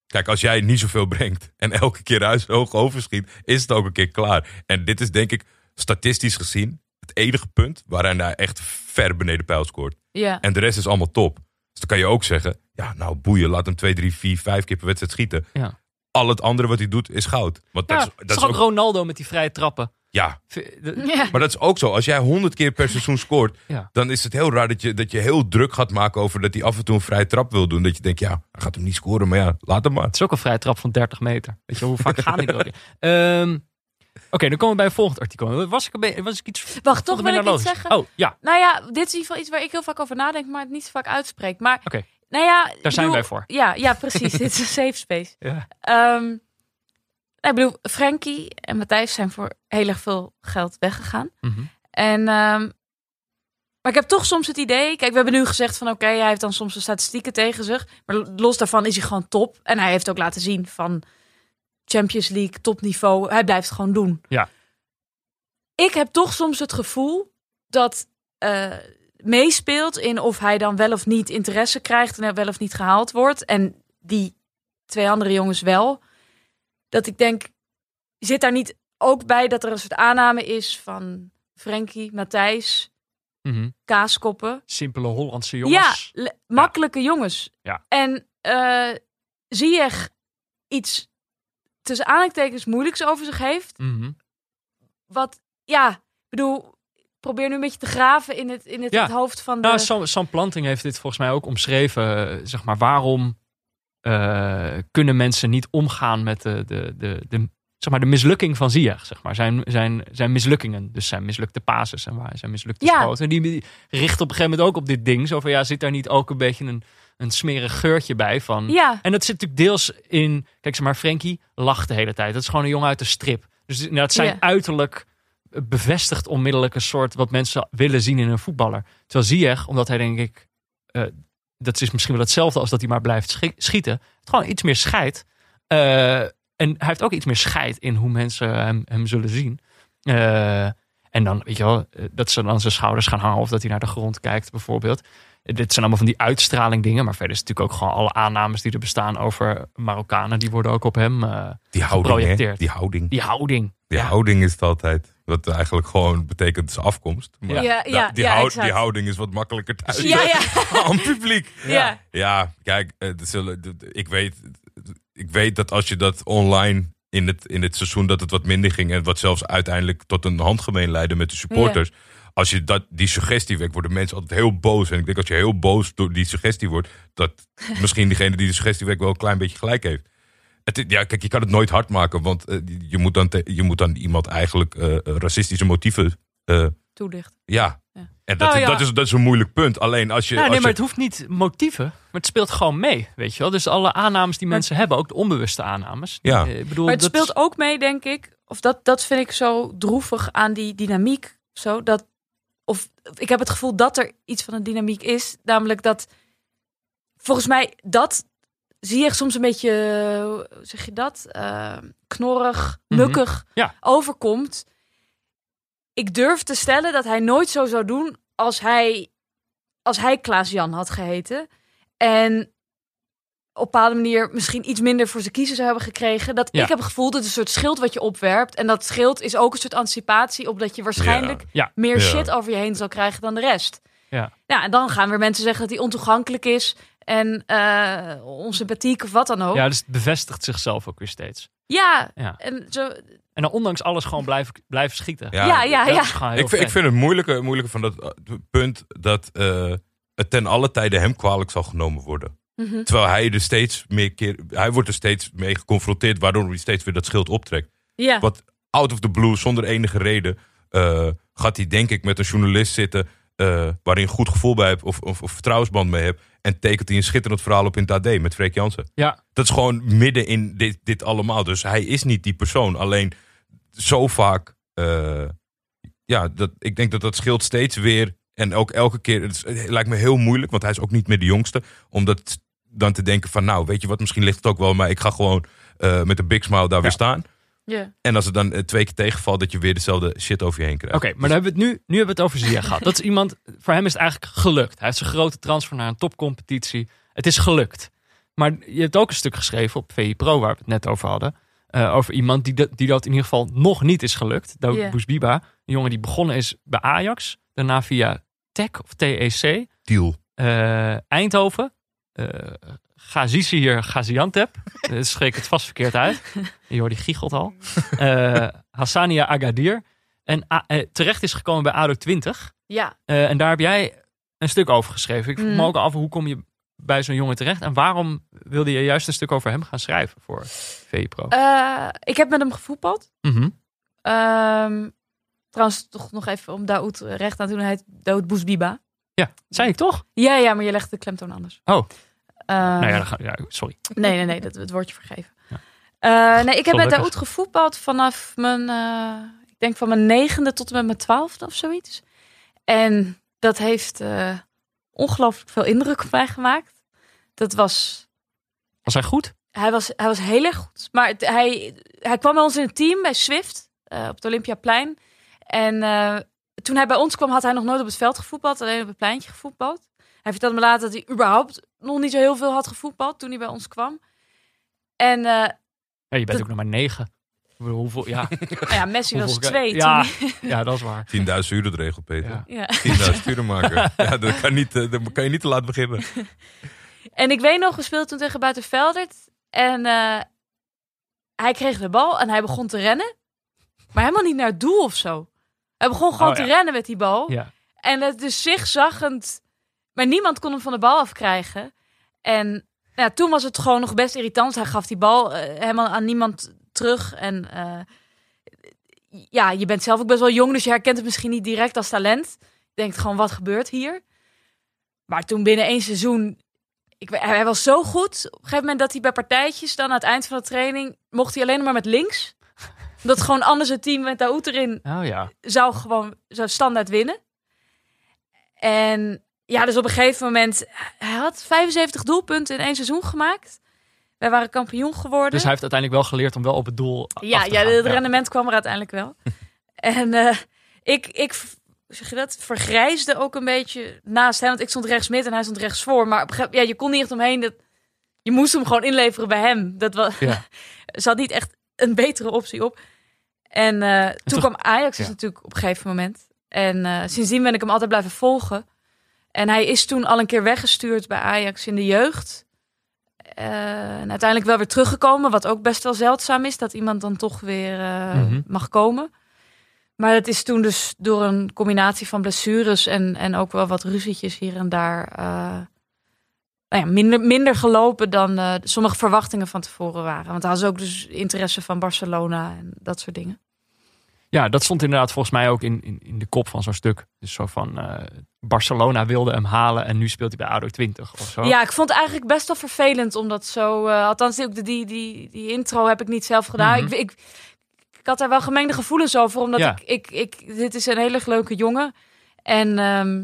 Kijk, als jij niet zoveel brengt en elke keer huis hoog overschiet, is het ook een keer klaar. En dit is denk ik statistisch gezien het enige punt waarin hij echt ver beneden pijl scoort. Ja. En de rest is allemaal top. Dus dan kan je ook zeggen, ja nou boeien, laat hem 2, 3, 4, 5 keer per wedstrijd schieten. Ja. Al het andere wat hij doet is goud. Want Ja, dat is, dat ook ook, Ronaldo met die vrije trappen. Ja, maar dat is ook zo. Als jij 100 keer per seizoen scoort, Ja. dan is het heel raar dat je, dat je heel druk gaat maken over dat hij af en toe een vrije trap wil doen. Dat je denkt, ja, hij gaat hem niet scoren, maar ja, laat hem maar. Het is ook een vrije trap van 30 meter. Weet je, hoe vaak gaan die er ook Oké, dan komen we bij het volgende artikel. Was ik, een was ik iets... Wacht, toch wil ik iets zeggen. Oh, ja, Nou ja, dit is in ieder geval iets waar ik heel vaak over nadenk, maar het niet zo vaak uitspreek. Maar, Oké. nou ja, daar zijn wij voor. Ja, ja, precies. dit is een safe space. Ja. Ehm, nou, ik bedoel, Frankie en Matthijs zijn voor heel erg veel geld weggegaan. Mhm. En, ehm, maar ik heb toch soms het idee. Kijk, we hebben nu gezegd van oké, hij heeft dan soms de statistieken tegen zich. Maar los daarvan is hij gewoon top. En hij heeft ook laten zien van Champions League, topniveau. Hij blijft het gewoon doen. Ja. Ik heb toch soms het gevoel dat eh, meespeelt in of hij dan wel of niet interesse krijgt en er wel of niet gehaald wordt. En die twee andere jongens wel. Dat ik denk, zit daar niet ook bij dat er een soort aanname is van Frenkie, Matthijs, Mhm. kaaskoppen. Simpele Hollandse jongens. Ja, makkelijke jongens. Ja. En eh zie je iets tussen aanhalingstekens moeilijks over zich heeft. Mhm. Wat, ja, ik bedoel, probeer nu een beetje te graven in het, in het, Ja. het hoofd van de... Nou, Sam, Sam Planting heeft dit volgens mij ook omschreven. eh, Zeg maar, waarom eh, kunnen mensen niet omgaan met de, de, de, de, zeg maar, de mislukking van Ziyech? Zeg maar. zijn, zijn, zijn mislukkingen. Dus zijn mislukte pases en waar zijn mislukte Ja. schoten. En die, die richt op een gegeven moment ook op dit ding. Zo van, ja, zit daar niet ook een beetje een, een smerig geurtje bij van... ja, En dat zit natuurlijk deels in. Kijk, zeg maar, Frankie lacht de hele tijd. Dat is gewoon een jongen uit de strip. Dus dat zijn Ja. uiterlijk bevestigt onmiddellijk een soort wat mensen willen zien in een voetballer. Terwijl Ziyech, omdat hij denk ik, eh, dat is misschien wel hetzelfde als dat hij maar blijft schi- schieten, heeft gewoon iets meer scheid. Eh, en hij heeft ook iets meer scheid in hoe mensen hem, hem zullen zien. Eh, en dan, weet je wel, dat ze dan zijn schouders gaan hangen of dat hij naar de grond kijkt, bijvoorbeeld. Dit zijn allemaal van die uitstraling dingen. Maar verder is het natuurlijk ook gewoon alle aannames die er bestaan over Marokkanen. Die worden ook op hem. eh, Die houding, hè? Geprojecteerd. Die houding. die houding. Die Ja. houding is het altijd. Wat eigenlijk gewoon betekent zijn afkomst. Maar Ja. Ja, ja, die, ja, houd- die houding is wat makkelijker thuis ja, ja, aan publiek. ja. Ja, kijk, eh, zullen, ik, weet, ik weet dat als je dat online in het, in het seizoen dat het wat minder ging en wat zelfs uiteindelijk tot een handgemeen leidde met de supporters. Als je dat, die suggestie wekt, worden mensen altijd heel boos. En ik denk als je heel boos door die suggestie wordt, dat misschien diegene die de suggestie wekt wel een klein beetje gelijk heeft. Het, ja, kijk, je kan het nooit hard maken, want eh, je, moet dan te- je moet dan iemand eigenlijk eh, racistische motieven. eh, Toelicht. ja. Ja. En dat, Nou ja. dat, is, dat is een moeilijk punt. Alleen als je. Nou, als nee, maar je- het hoeft niet motieven. Maar het speelt gewoon mee, weet je wel. Dus alle aannames die mensen hebben, ook de onbewuste aannames. Ja. eh, Ik bedoel, Maar het dat- speelt ook mee, denk ik. Of dat, dat vind ik zo droevig aan die dynamiek. Zo, dat, of ik heb het gevoel dat er iets van een dynamiek is. Namelijk dat, volgens mij, dat zie je soms een beetje, hoe zeg je dat? Eh, knorrig, Mhm. nukkig Ja. overkomt. Ik durf te stellen dat hij nooit zo zou doen als hij, als hij Klaas-Jan had geheten. En op een bepaalde manier misschien iets minder voor zijn kiezen zou hebben gekregen. Dat Ja. ik heb het gevoel dat het een soort schild wat je opwerpt. En dat schild is ook een soort anticipatie op dat je waarschijnlijk Ja. meer Ja. shit over je heen zal krijgen dan de rest. Ja. Ja, en dan gaan weer mensen zeggen dat hij ontoegankelijk is en eh onsympathiek of wat dan ook. Ja, Ja, dus het bevestigt zichzelf ook weer steeds. ja. Ja. en zo. En dan ondanks alles gewoon blijven, blijven schieten. Ja, ja, ja. Ik vind, ik vind het moeilijke, moeilijke van dat eh, punt dat eh, het ten alle tijde hem kwalijk zal genomen worden. Mhm. Terwijl hij er steeds meer keer, hij wordt er steeds mee geconfronteerd, waardoor hij steeds weer dat schild optrekt. Ja. Wat out of the blue, zonder enige reden, eh, gaat hij denk ik met een journalist zitten eh, waar hij een goed gevoel bij hebt of, of, of vertrouwensband mee hebt. En tekent hij een schitterend verhaal op in het AD met Freek Jansen. Ja, Dat is gewoon midden in dit, dit allemaal. Dus hij is niet die persoon. Alleen zo vaak. eh, ja, dat, ik denk dat dat scheelt steeds weer. En ook elke keer. Het, is- het lijkt me heel moeilijk, want hij is ook niet meer de jongste. Om dat dan te denken van, nou, weet je wat, misschien ligt het ook wel. Maar ik ga gewoon eh, met een big smile daar weer staan. ja. En als het dan eh, twee keer tegenvalt, dat je weer dezelfde shit over je heen krijgt. oké. maar dan hebben we het nu, nu hebben we het over Ziyech gehad. Dat is iemand, voor hem is het eigenlijk gelukt. Hij heeft zijn grote transfer naar een topcompetitie. Het is gelukt. Maar je hebt ook een stuk geschreven op VI Pro, waar we het net over hadden. eh, over iemand die dat, die dat in ieder geval nog niet is gelukt. Daoud Ja. Bousbiba. Een jongen die begonnen is bij Ajax. Daarna via TEC of TEC. Deal. Eh, Eindhoven. Eh Gazisi hier, Gaziantep. Dat spreek ik het vast verkeerd uit. Jordi giechelt al. Eh, Hassania Agadir. En ah, eh, terecht is gekomen bij ADO 20. Ja, Eh, en daar heb jij een stuk over geschreven. Ik vroeg me Mm. ook af, hoe kom je bij zo'n jongen terecht? En waarom wilde je juist een stuk over hem gaan schrijven voor VE Pro? Eh, ik heb met hem gevoetbald. Ehm, trouwens, toch nog even om Daoud recht aan te doen. Hij heet Daoud Boesbiba. Ja, zei ik toch? Ja, ja, maar je legt de klemtoon anders. Oh. Ehm, nou ja, dan ga, ja, sorry. Nee, nee, nee, dat het wordt je vergeven. Ja. Eh, nee, ik heb met. Daoud gevoetbald vanaf mijn, eh, ik denk van mijn negende tot en met mijn twaalfde of zoiets. En dat heeft eh, ongelooflijk veel indruk op mij gemaakt. Dat was, Was hij goed? hij was, hij was heel erg goed. Maar het- hij, hij kwam bij ons in het team bij Swift op het Olympiaplein. En toen hij bij ons kwam, had hij nog nooit op het veld gevoetbald, alleen op het pleintje gevoetbald. Hij vertelde me later dat hij überhaupt nog niet zo heel veel had gevoetbald toen hij bij ons kwam. En eh, Ja, je bent Dat- ook nog maar negen. Hoeveel, ja, nou ja, Messi was twee. Ja, toen- ja, dat is waar. 10.000 uur de regel, Peter. Ja. ja. 10.000 uren maken. Ja, dat kan, niet, eh, dat kan je niet te laat beginnen. En ik weet nog, we speelden toen tegen Buitenveldert. En eh, hij kreeg de bal en hij begon te rennen. Maar helemaal niet naar het doel of zo. Hij begon gewoon Oh, ja. te rennen met die bal. Ja. En het is zigzaggend. Maar niemand kon hem van de bal afkrijgen. En ja, toen was het gewoon nog best irritant. Hij gaf die bal eh, helemaal aan niemand terug. En eh, ja, je bent zelf ook best wel jong, dus je herkent het misschien niet direct als talent. Je denkt gewoon, wat gebeurt hier? Maar toen binnen één seizoen... Ik, hij was zo goed. Op een gegeven moment dat hij bij partijtjes... dan aan het eind van de training... mocht hij alleen maar met links. Omdat gewoon anders het team met Daoud erin Oh ja. zou gewoon zou standaard winnen. En ja, dus op een gegeven moment, hij had 75 doelpunten in één seizoen gemaakt. Wij waren kampioen geworden. Dus hij heeft uiteindelijk wel geleerd om wel op het doel ja, af te ja, gaan. het rendement kwam er uiteindelijk wel. en eh, ik, ik, zeg je dat, vergrijsde ook een beetje naast hem. Want ik stond rechts mid en hij stond rechts voor. Maar op ja, je kon niet echt omheen. Dat, je moest hem gewoon inleveren bij hem. Dat was, Ja. er zat niet echt een betere optie op. En eh, toen toch- kwam Ajax dus Ja. natuurlijk op een gegeven moment. En eh, sindsdien ben ik hem altijd blijven volgen. En hij is toen al een keer weggestuurd bij Ajax in de jeugd. Eh, en uiteindelijk wel weer teruggekomen, wat ook best wel zeldzaam is, dat iemand dan toch weer Mhm. mag komen. Maar het is toen dus door een combinatie van blessures en, en ook wel wat ruzietjes hier en daar nou ja, minder, minder gelopen dan eh, sommige verwachtingen van tevoren waren. Want hij had ook dus interesse van Barcelona en dat soort dingen. Ja, dat stond inderdaad volgens mij ook in, in, in de kop van zo'n stuk. Dus zo van eh, Barcelona wilde hem halen en nu speelt hij bij ADO 20 of zo. Ja, ik vond het eigenlijk best wel vervelend om dat zo. eh, althans, ook de- die, die, die intro heb ik niet zelf gedaan. Mhm. ik, ik, ik had daar wel gemengde gevoelens over, omdat Ja. ik, ik, ik. Dit is een hele leuke jongen. En. ehm,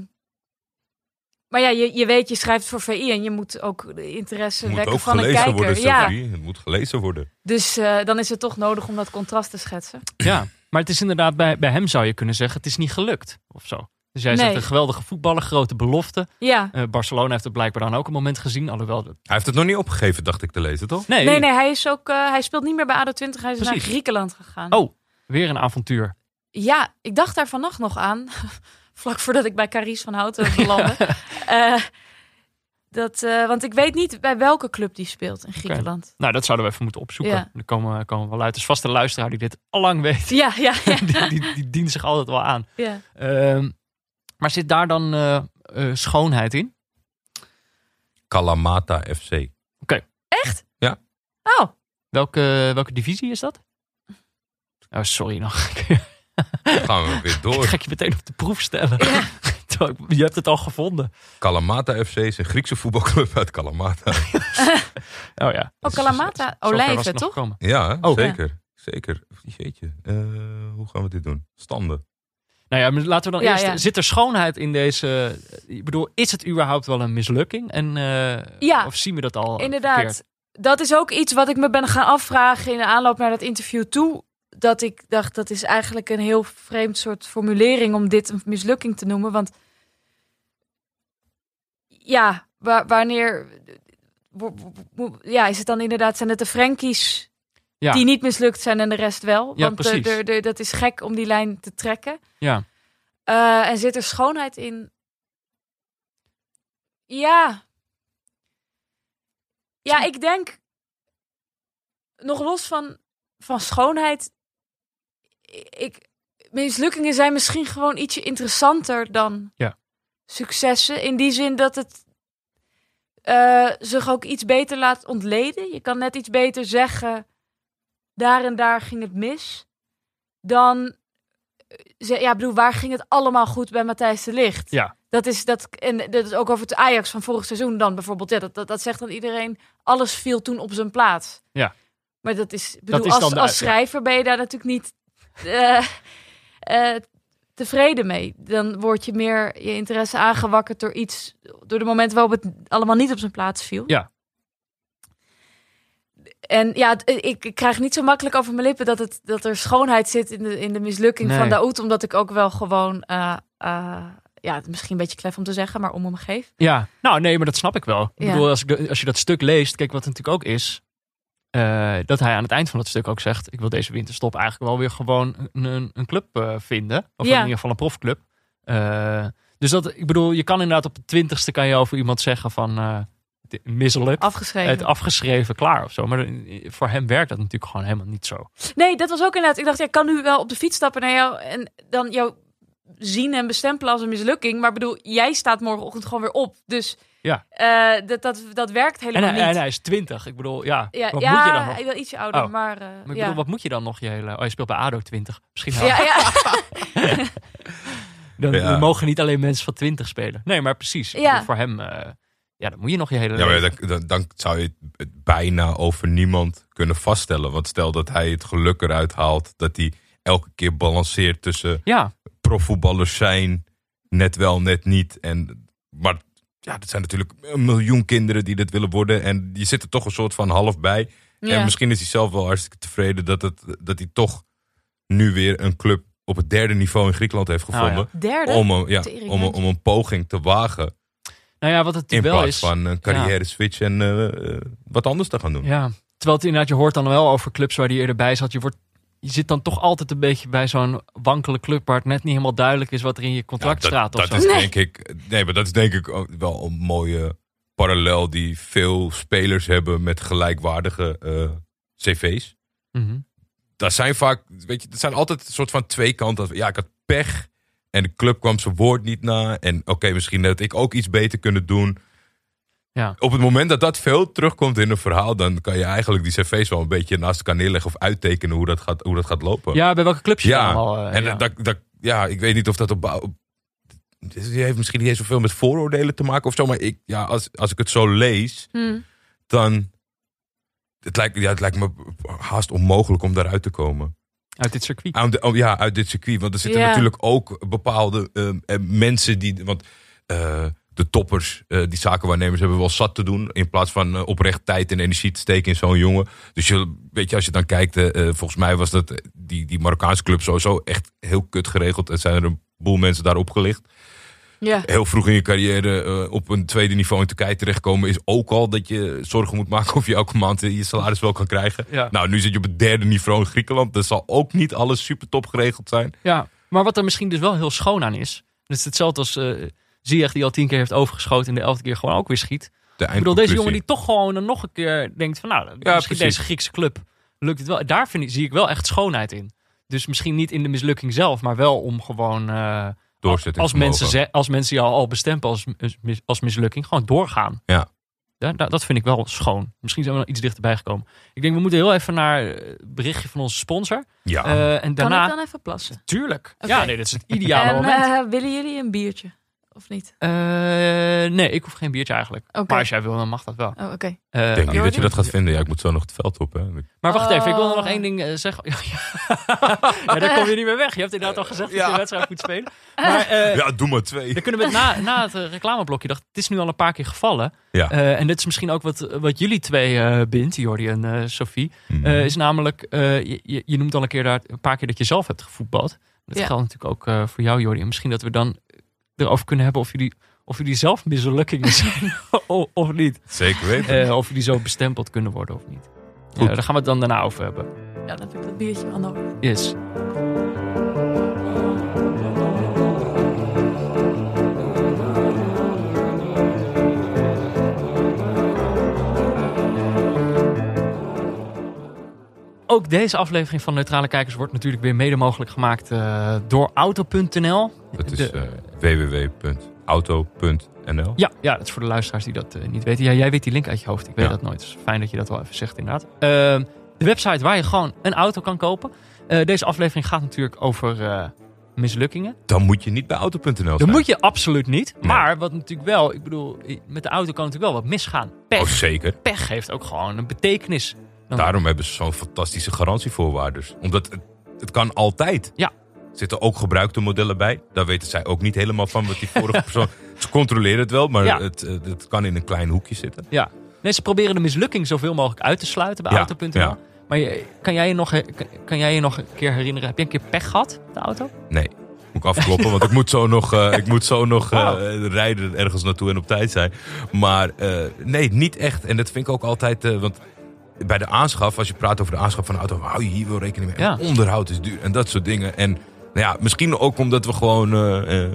maar ja, je, je weet, je schrijft voor VI en je moet ook de interesse Het moet wekken ook van een gelezen kijker. worden, ja. Het moet gelezen worden. dus eh, dan is het toch nodig om dat contrast te schetsen. Ja, maar het is inderdaad bij, bij hem zou je kunnen zeggen, het is niet gelukt of zo. Dus jij zegt Nee. een geweldige voetballer, grote belofte. Ja. Eh, Barcelona heeft het blijkbaar dan ook een moment gezien, alhoewel... Hij heeft het nog niet opgegeven, dacht ik te lezen, toch? Nee, Nee, nee, hij is ook. eh, hij speelt niet meer bij ADO 20. Hij is naar. Griekenland gegaan. Oh, weer een avontuur. Ja, ik dacht daar vannacht nog aan. Vlak voordat ik bij Caries van Houten belandde. Eh, dat, eh, want ik weet niet bij welke club die speelt in Griekenland. Nou, dat zouden we even moeten opzoeken. Ja. Dan komen, we- komen we wel uit. Dus vaste luisteraar die dit al lang weet, Ja, ja, ja. die, die, die dient zich altijd wel aan. ja. Ehm, maar zit daar dan eh, eh, schoonheid in? Kalamata FC. Oh, Welke, welke divisie is dat? Oh, sorry nog. Dan gaan we weer Ik door. ga ik je meteen op de proef stellen. Ik- je hebt het al gevonden. Kalamata FC is een Griekse voetbalclub uit Kalamata. Oh ja. oh Kalamata. Olijven, toch? gekomen. Ja, Oh. zeker. Zeker. Jeetje. Eh, hoe gaan we dit doen? Standen. Nou ja, laten we dan Ja, eerst... ja. Zit er schoonheid in deze... Ik bedoel, is het überhaupt wel een mislukking? En, eh, Ja, of zien we dat al Inderdaad. verkeerd? Dat is ook iets wat ik me ben gaan afvragen in de aanloop naar dat interview toe. Dat ik dacht, dat is eigenlijk een heel vreemd soort formulering om dit een mislukking te noemen. Want ja, wa- wanneer... Ja, is het dan inderdaad, zijn het de Frankies Ja. die niet mislukt zijn en de rest wel? Ja, Want de, precies. de, de- dat is gek om die lijn te trekken. Ja. Eh, en zit er schoonheid in? Ja. Ja, ik denk nog los van, van schoonheid. Ik, mislukkingen zijn misschien gewoon ietsje interessanter dan Ja. successen. In die zin dat het eh, zich ook iets beter laat ontleden. Je kan net iets beter zeggen, daar en daar ging het mis. Dan, eh, ja, bedoel, waar ging het allemaal goed bij Matthijs de Ligt? Ja. Dat is, dat, en dat is ook over het Ajax van vorig seizoen dan bijvoorbeeld. Ja, dat, dat, dat zegt dan iedereen, alles viel toen op zijn plaats. Ja. Maar dat is, bedoel, is als, als schrijver ben je daar natuurlijk niet tevreden mee. Dan word je meer je interesse aangewakkerd door iets, door de momenten waarop het allemaal niet op zijn plaats viel. Ja. En ja, het- ik, ik krijg niet zo makkelijk over mijn lippen dat, het, dat er schoonheid zit in de, in de mislukking Nee. van Daoud. Omdat ik ook wel gewoon, eh, eh, ja, misschien een beetje klef om te zeggen, maar om hem geef. Ja, nou nee, maar dat snap ik wel. Ik Ja. bedoel, als, ik, als je dat stuk leest, kijk wat het natuurlijk ook is. Eh, dat hij aan het eind van het stuk ook zegt: Ik wil deze winterstop eigenlijk wel weer gewoon een, een, club eh, vinden. Of Ja. in ieder geval een profclub. Eh, dus dat, ik bedoel, je kan inderdaad op de twintigste kan je over iemand zeggen van misselijk. Afgeschreven. Het afgeschreven, klaar of zo. Maar voor hem werkt dat natuurlijk gewoon helemaal niet zo. Nee, dat was ook inderdaad. Ik dacht, ja, ik kan nu wel op de fiets stappen naar jou en dan jou zien en bestempelen als een mislukking. Maar bedoel, jij staat morgenochtend gewoon weer op. Dus Ja. eh, dat, dat, dat werkt En helemaal hij, niet. en hij is twintig. Ik bedoel, ja, ja, wat ja, moet je dan nog? ik ben ietsje ouder, Oh. maar, eh, Maar ik ja. bedoel, wat moet je dan nog je hele... Oh, je speelt bij ADO 20. Misschien wel. ja, ja. Dan Ja. dan mogen niet alleen mensen van 20 spelen. Nee, maar precies. Ik Ja. bedoel, Voor hem, eh, ja, dan moet je nog je hele Ja, maar dan, dan, dan zou je het bijna over niemand kunnen vaststellen. Want stel dat hij het geluk eruit haalt dat hij elke keer balanceert tussen Ja, profvoetballers zijn, net wel, net niet. En, maar ja, dat zijn natuurlijk een miljoen kinderen die dit willen worden. En je zit er toch een soort van half bij. Ja. En misschien is hij zelf wel hartstikke tevreden dat, het, dat hij toch nu weer een club op het derde niveau in Griekenland heeft Nou gevonden. Derde? Om, een, ja, om, een, om een poging te wagen. nou ja, wat het In wel plaats is. van een carrière switch en eh, eh, wat anders te gaan doen. Ja, terwijl het inderdaad, je hoort dan wel over clubs waar die eerder bij zat. Je, wordt, je zit dan toch altijd een beetje bij zo'n wankele club waar het net niet helemaal duidelijk is wat er in je contract Ja, staat. Of dat zo. is denk ik, nee, maar dat is denk ik ook wel een mooie parallel die veel spelers hebben met gelijkwaardige eh, cv's. Mhm. Dat zijn vaak, weet je, dat zijn altijd een soort van twee kanten. Ja, ik had pech en de club kwam zijn woord niet na. En oké, misschien had ik ook iets beter kunnen doen. Ja. Op het moment dat dat veel terugkomt in een verhaal, dan kan je eigenlijk die cv's wel een beetje naast elkaar neerleggen of uittekenen hoe dat gaat, hoe dat gaat lopen. ja, bij welke clubs je Ja, allemaal... eh, en ja. Dat, dat, ja, ik weet niet of dat op. op die heeft misschien niet eens zoveel met vooroordelen te maken of zo. Maar ik, ja, als, als ik het zo lees, Hm. dan. Het lijkt, ja, het lijkt me haast onmogelijk om daaruit te komen. Uit dit circuit. Oh, ja, uit dit circuit. Want er zitten Ja. natuurlijk ook bepaalde eh, eh, mensen die. Want eh, de toppers, eh, die zakenwaarnemers, hebben wel zat te doen. In plaats van eh, oprecht tijd en energie te steken in zo'n jongen. Dus je, weet je, als je dan kijkt, eh, volgens mij was dat die, die Marokkaanse club sowieso echt heel kut geregeld. Er zijn er een boel mensen daar opgelicht. ja. Heel vroeg in je carrière eh, op een tweede niveau in Turkije terechtkomen is ook al dat je zorgen moet maken of je elke maand je salaris wel kan krijgen. Ja. Nou, nu zit je op het derde niveau in Griekenland. Dat zal ook niet alles super top geregeld zijn. Ja, maar wat er misschien dus wel heel schoon aan is. Het is hetzelfde als eh Ziyech die al tien keer heeft overgeschoten en de elfde keer gewoon ook weer schiet. De Ik bedoel, deze jongen die toch gewoon dan nog een keer denkt van nou, misschien precies. deze Griekse club lukt het wel. Daar vind ik, zie ik wel echt schoonheid in. Dus misschien niet in de mislukking zelf, maar wel om gewoon eh, als, mensen als mensen jou al bestempelen als, mis- als mislukking, gewoon doorgaan. Ja. Ja, da- dat vind ik wel schoon. Misschien zijn we nog iets dichterbij gekomen. Ik denk, we moeten heel even naar het berichtje van onze sponsor. Ja, Eh, en Kan daarna... ik dan even plassen? Tuurlijk. Ja, nee, dat is het ideale en moment. eh, willen jullie een biertje? Of niet? Eh, nee, ik hoef geen biertje eigenlijk. Maar als jij wil, dan mag dat wel. Oh, oké. Eh, ik denk niet dat je dat gaat vinden. Ja, ik moet zo nog het veld op. Hè. maar wacht even, ik wil Oh. nog één ding eh, zeggen. ja, daar kom je niet meer weg. Je hebt inderdaad al gezegd dat je Ja. de wedstrijd moet spelen. Maar eh, Ja, doe maar twee. dan kunnen we na, na het reclameblokje. Dacht, het is nu al een paar keer gevallen. Ja. Eh, en dit is misschien ook wat, wat jullie twee eh bindt, Jordi en eh, Sophie. Mhm. Eh, is namelijk, eh, je, je- je noemt al een, keer daar, een paar keer dat je zelf hebt gevoetbald. Dat Ja. geldt natuurlijk ook eh, voor jou, Jordi. En misschien dat we dan erover kunnen hebben of jullie, of jullie zelf mislukkingen zijn of, of niet. Zeker weten. Eh, of jullie zo bestempeld kunnen worden of niet. Eh, daar gaan we het dan daarna over hebben. Ja, dan heb ik dat biertje wel nodig. Yes. Ook deze aflevering van Neutrale Kijkers wordt natuurlijk weer mede mogelijk gemaakt eh, door Auto.nl. Dat is eh, www.auto.nl. Ja, ja, dat is voor de luisteraars die dat eh, niet weten. Ja, jij weet die link uit je hoofd. Ik weet Ja. dat nooit. Dus fijn dat je dat wel even zegt, inderdaad. Ehm, de website waar je gewoon een auto kan kopen. Deze aflevering gaat natuurlijk over mislukkingen. Dan moet je niet bij auto.nl zijn. Dat moet je absoluut niet. Nee. Maar wat natuurlijk wel, ik bedoel, met de auto kan natuurlijk wel wat misgaan. Pech, Oh, zeker. pech heeft ook gewoon een betekenis. Dan- Daarom hebben ze zo'n fantastische garantievoorwaarden. Omdat het, het kan altijd. Ja. Er zitten ook gebruikte modellen bij. Daar weten zij ook niet helemaal van wat die vorige persoon... Ze controleren het wel, maar Ja. het, eh, het kan in een klein hoekje zitten. Ja. Nee, ze proberen de mislukking zoveel mogelijk uit te sluiten bij Ja, auto.nl. ja. Maar je, kan, jij je nog, kan, jij je nog een keer herinneren? Heb je een keer pech gehad de auto? Nee, moet ik afkloppen, want ik moet zo nog, eh, ik moet zo nog eh, rijden ergens naartoe en op tijd zijn. Maar eh, nee, niet echt. En dat vind ik ook altijd, eh, want bij de aanschaf, als je praat over de aanschaf van een auto, hou je hier wel rekening mee. Ja. En Onderhoud is duur en dat soort dingen. En nou ja, misschien ook omdat we gewoon eh, eh,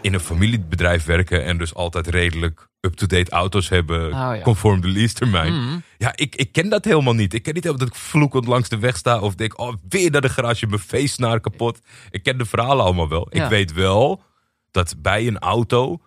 in een familiebedrijf werken en dus altijd redelijk up-to-date auto's hebben, Oh, ja. conform de lease termijn. Mm. Ja, ik, ik ken dat helemaal niet. Ik ken niet helemaal dat ik vloekend langs de weg sta. Of denk, oh, weer naar de garage, mijn feestnaar kapot. Ik ken de verhalen allemaal wel. Ja. Ik weet wel dat bij een auto,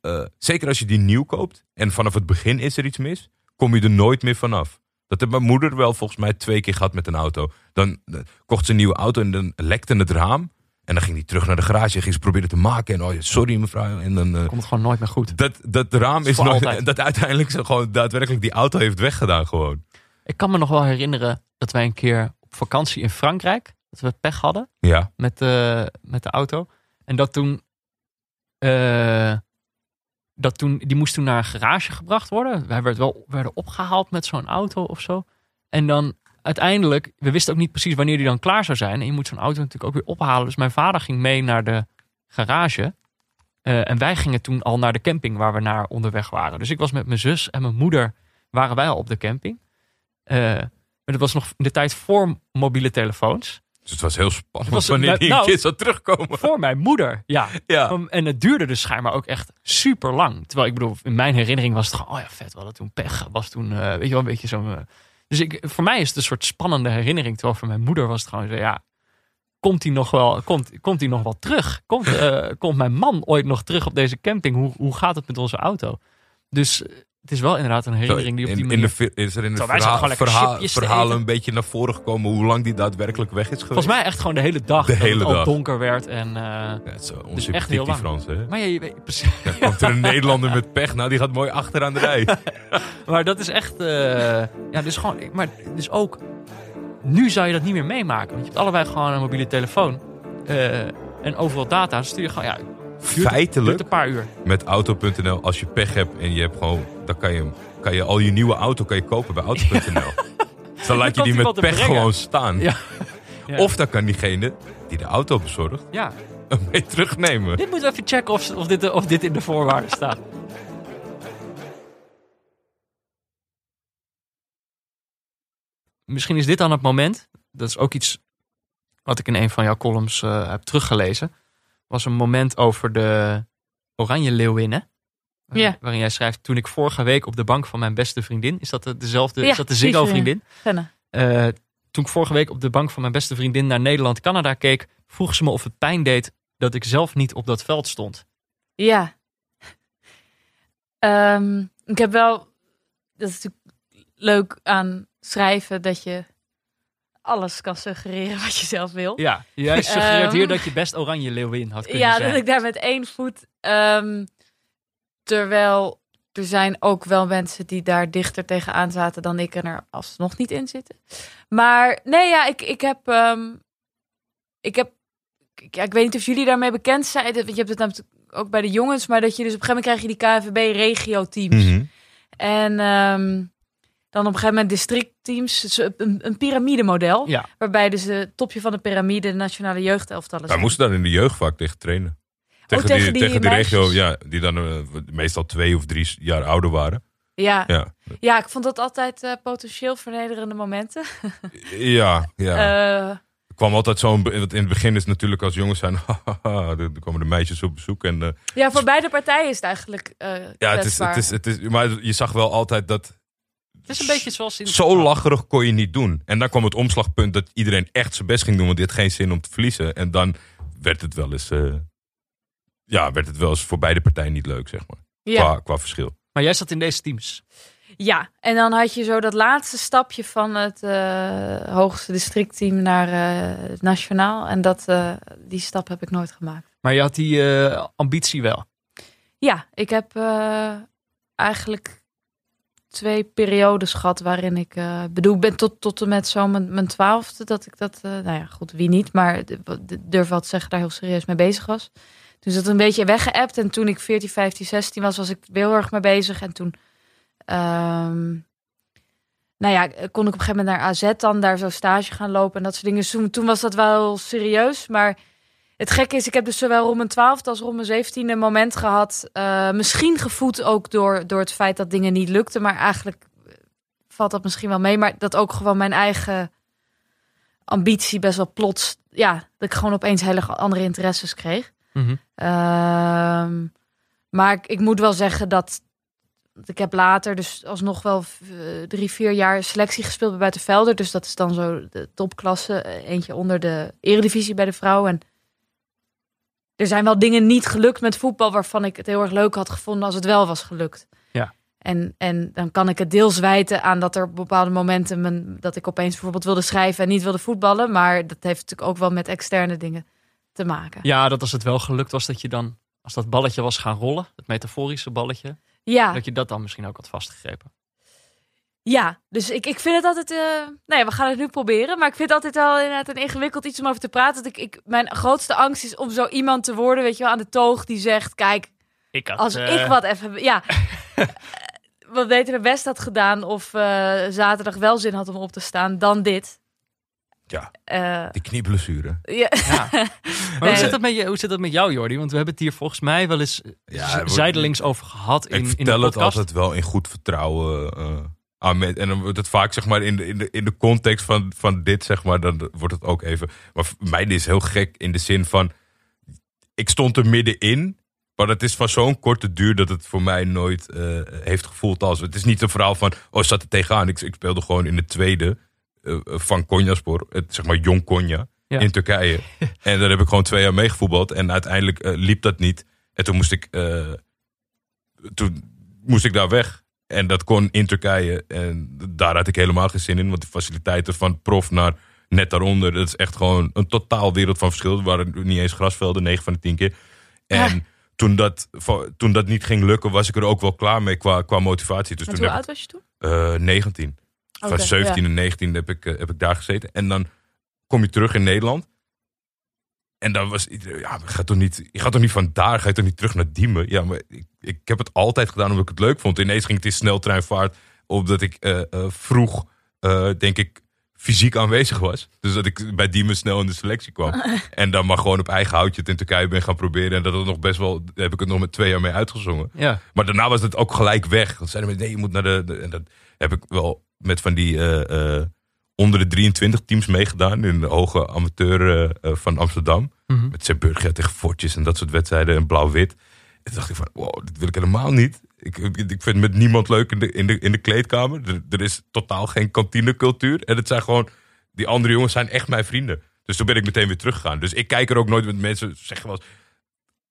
eh, zeker als je die nieuw koopt... en vanaf het begin is er iets mis, kom je er nooit meer vanaf. Dat heeft mijn moeder wel volgens mij twee keer gehad met een auto. Dan eh, kocht ze een nieuwe auto en dan lekte het raam. En dan ging hij terug naar de garage en ging ze proberen te maken. En oh, sorry mevrouw. En dan... eh, Komt het gewoon nooit meer goed. dat, dat raam is Voor nooit... altijd. Dat uiteindelijk ze gewoon daadwerkelijk die auto heeft weggedaan gewoon. Ik kan me nog wel herinneren dat wij een keer op vakantie in Frankrijk, dat we pech hadden Ja. met de, met de auto. En dat toen, eh, dat toen, die moest toen naar een garage gebracht worden. Wij werd wel, werden opgehaald met zo'n auto of zo. En dan uiteindelijk, we wisten ook niet precies wanneer die dan klaar zou zijn. En je moet zo'n auto natuurlijk ook weer ophalen. Dus mijn vader ging mee naar de garage. Eh, en wij gingen toen al naar de camping waar we naar onderweg waren. Dus ik was met mijn zus en mijn moeder waren wij al op de camping. Eh, maar dat was nog de tijd voor mobiele telefoons. Dus het was heel spannend was- wanneer die nou, zou terugkomen. Voor mijn moeder, ja. Ja. En het duurde dus schijnbaar ook echt super lang. Terwijl ik bedoel, in mijn herinnering was het gewoon, oh ja, vet, we hadden toen pech. Was toen, eh, weet je wel, een beetje zo'n... eh, dus ik, voor mij is het een soort spannende herinnering. Terwijl voor mijn moeder was het gewoon zo, ja, komt hij nog wel, komt, komt hij nog wel terug? Komt, eh, komt mijn man ooit nog terug op deze camping? Hoe, hoe gaat het met onze auto? Dus het is wel inderdaad een herinnering die op die in, manier... in de, is er in zaten verhaal, een beetje naar voren gekomen hoe lang die daadwerkelijk weg is geweest? Volgens mij echt gewoon de hele dag. De dat hele het al dag. donker werd. En, eh, Ja, het is zo echt heel lang. Fransen. Hè? maar ja, je weet precies. Dan komt er een Nederlander met pech. Nou, die gaat mooi achteraan de rij. Maar dat is echt. eh, ja, dus gewoon. Maar dus ook. Nu zou je dat niet meer meemaken. Want je hebt allebei gewoon een mobiele telefoon. eh, en overal data. Dan stuur je gewoon. Ja, duurt Feitelijk, een paar uur. met auto.nl, als je pech hebt en je hebt gewoon... Dan kan je, kan je al je nieuwe auto kan je kopen bij auto.nl. Dus dan laat je die met pech gewoon staan. Ja. Ja. Of dan kan diegene die de auto bezorgt Ja. hem mee terugnemen. Dit moeten we even checken of, of, dit, of dit in de voorwaarden staat. Misschien is dit dan het moment. Dat is ook iets wat ik in een van jouw columns eh, heb teruggelezen. Was een moment over de Oranje Leeuwinnen. Ja. Waarin jij schrijft, toen ik vorige week op de bank van mijn beste vriendin. Is dat de- dezelfde, Ja, is dat de Ziggo vriendin? Eh, toen ik vorige week op de bank van mijn beste vriendin naar Nederland-Canada keek, vroeg ze me of het pijn deed dat ik zelf niet op dat veld stond. Ja. Ehm, ik heb wel, dat is natuurlijk leuk aan schrijven, dat je alles kan suggereren wat je zelf wil. Ja, jij suggereert Ehm. hier dat je best oranje leeuwin had kunnen Ja, zijn. dat ik daar met één voet. ehm, terwijl er zijn ook wel mensen die daar dichter tegenaan zaten dan ik en er alsnog niet in zitten. Maar nee, ja, ik, ik heb. ehm, ik heb. ik- Ja, ik weet niet of jullie daarmee bekend zijn. Want je hebt het natuurlijk ook bij de jongens, maar dat je dus op een gegeven moment krijg je die KNVB-regio-teams. Mhm. En ehm, dan op een gegeven moment districtteams. Dus een, een piramidemodel. Ja. Waarbij dus het topje van de piramide de nationale jeugdelftallen Wij moesten daar in de jeugd vaak tegen trainen. Tegen, tegen die, tegen die regio, ja, die dan eh, meestal twee of drie jaar ouder waren. Ja. Ja, Ja, ik vond dat altijd eh, potentieel vernederende momenten. ja, ja. Er kwam altijd zo'n... In het begin is het natuurlijk als jongens zijn... dan komen de meisjes op bezoek. En, ja, voor beide partijen is het eigenlijk eh ja, het is, het is, het is, maar je zag wel altijd dat is een beetje zoals in... Zo lacherig kon je niet doen. En dan kwam het omslagpunt dat iedereen echt zijn best ging doen, want dit had geen zin om te verliezen. En dan werd het wel eens, eh, ja, werd het wel eens voor beide partijen niet leuk, zeg maar. Ja. Qua, qua verschil. Maar jij zat in deze teams. ja, en dan had je zo dat laatste stapje van het eh, hoogste districtteam naar eh, het nationaal. En dat, eh, die stap heb ik nooit gemaakt. Maar je had die eh, ambitie wel. Ja, ik heb eh, eigenlijk twee periodes gehad waarin ik eh, bedoel, ben tot, tot en met zo mijn, mijn twaalfde dat ik dat, eh, nou ja, goed, wie niet, maar durf wel te zeggen daar heel serieus mee bezig was. Toen is dat een beetje weggeëpt en toen ik 14, 15, 16 was, was ik heel erg mee bezig en toen, ehm, nou ja, kon ik op een gegeven moment naar AZ dan daar zo stage gaan lopen en dat soort dingen. Toen, toen was dat wel serieus, maar het gekke is, ik heb dus zowel rond mijn twaalfde als rond mijn zeventiende moment gehad. eh, misschien gevoed ook door, door het feit dat dingen niet lukten. Maar eigenlijk eh, valt dat misschien wel mee. Maar dat ook gewoon mijn eigen ambitie best wel plots... Ja, dat ik gewoon opeens hele andere interesses kreeg. Mhm. Ehm, maar ik, ik moet wel zeggen dat, ik heb later dus alsnog wel eh, drie, vier jaar selectie gespeeld bij Buitenvelder. Dus dat is dan zo de topklasse. Eentje onder de eredivisie bij de vrouwen. En er zijn wel dingen niet gelukt met voetbal waarvan ik het heel erg leuk had gevonden als het wel was gelukt. Ja. En, en dan kan ik het deels wijten aan dat er op bepaalde momenten mijn, dat ik opeens bijvoorbeeld wilde schrijven en niet wilde voetballen. Maar dat heeft natuurlijk ook wel met externe dingen te maken. Ja, dat als het wel gelukt was dat je dan, als dat balletje was gaan rollen, het metaforische balletje, Ja. dat je dat dan misschien ook had vastgegrepen. Ja, dus ik, ik vind het altijd. eh nou ja, we gaan het nu proberen. Maar ik vind het altijd wel inderdaad een ingewikkeld iets om over te praten. Dat ik, ik, mijn grootste angst is om zo iemand te worden, weet je wel, aan de toog die zegt: Kijk, Ik had, als eh, ik wat even. Ja. eh, wat beter mijn best had gedaan. of eh, zaterdag wel zin had om op te staan, dan dit. Ja. Eh, Die knieblessure. ja. Ja. Maar Nee. hoe, zit dat met je, hoe zit dat met jou, Jordi? Want we hebben het hier volgens mij wel eens eh, Ja, zijdelings over gehad in, ik in de vertel het podcast. altijd wel in goed vertrouwen eh, mensen. En dan wordt het vaak zeg maar in de, in de, in de context van, van dit, zeg maar, dan wordt het ook even. Maar mij is heel gek in de zin van. Ik stond er middenin. Maar het is van zo'n korte duur dat het voor mij nooit eh, heeft gevoeld als. Het is niet een verhaal van. Oh, zat er tegenaan. Ik, ik speelde gewoon in de tweede eh, van Konyaspor. Het, zeg maar Jong Konya. Ja. In Turkije. en daar heb ik gewoon twee jaar meegevoetbald. En uiteindelijk eh, liep dat niet. En toen moest ik. eh, toen moest ik daar weg. En dat kon in Turkije. En daar had ik helemaal geen zin in. Want de faciliteiten van prof naar net daaronder. Dat is echt gewoon een totaal wereld van verschil. Er waren niet eens grasvelden, 9 van de 10 keer. En toen, dat, toen dat niet ging lukken, was ik er ook wel klaar mee qua, qua motivatie. Dus toen hoe oud was je toen? ik eh 19. Van Oké, 17 ja. en 19 heb ik, eh, heb ik daar gezeten. En dan kom je terug in Nederland. En dan was iedereen, ja, maar ga toch niet, je gaat toch niet vandaar, ga je toch niet terug naar Diemen? Ja, maar ik, ik heb het altijd gedaan omdat ik het leuk vond. Ineens ging het in sneltreinvaart, omdat ik eh, eh, vroeg, eh, denk ik, fysiek aanwezig was. Dus dat ik bij Diemen snel in de selectie kwam. en dan maar gewoon op eigen houtje het in Turkije ben gaan proberen. En dat het nog best wel, daar heb ik het nog met twee jaar mee uitgezongen. Ja. Maar daarna was het ook gelijk weg. Dan zeiden we, nee, je moet naar de... de- en dat heb ik wel met van die eh, eh, onder de 23 teams meegedaan. In de hoge amateur eh, eh, van Amsterdam. Mhm. Met Zeeburgia tegen Fortjes en dat soort wedstrijden. En blauw-wit. En toen dacht ik van, wow, dit wil ik helemaal niet. Ik, ik, ik vind met niemand leuk in de, in de, in de kleedkamer. Er, er is totaal geen kantinecultuur. En het zijn gewoon... Die andere jongens zijn echt mijn vrienden. Dus toen ben ik meteen weer teruggegaan. Dus ik kijk er ook nooit met mensen zeggen wel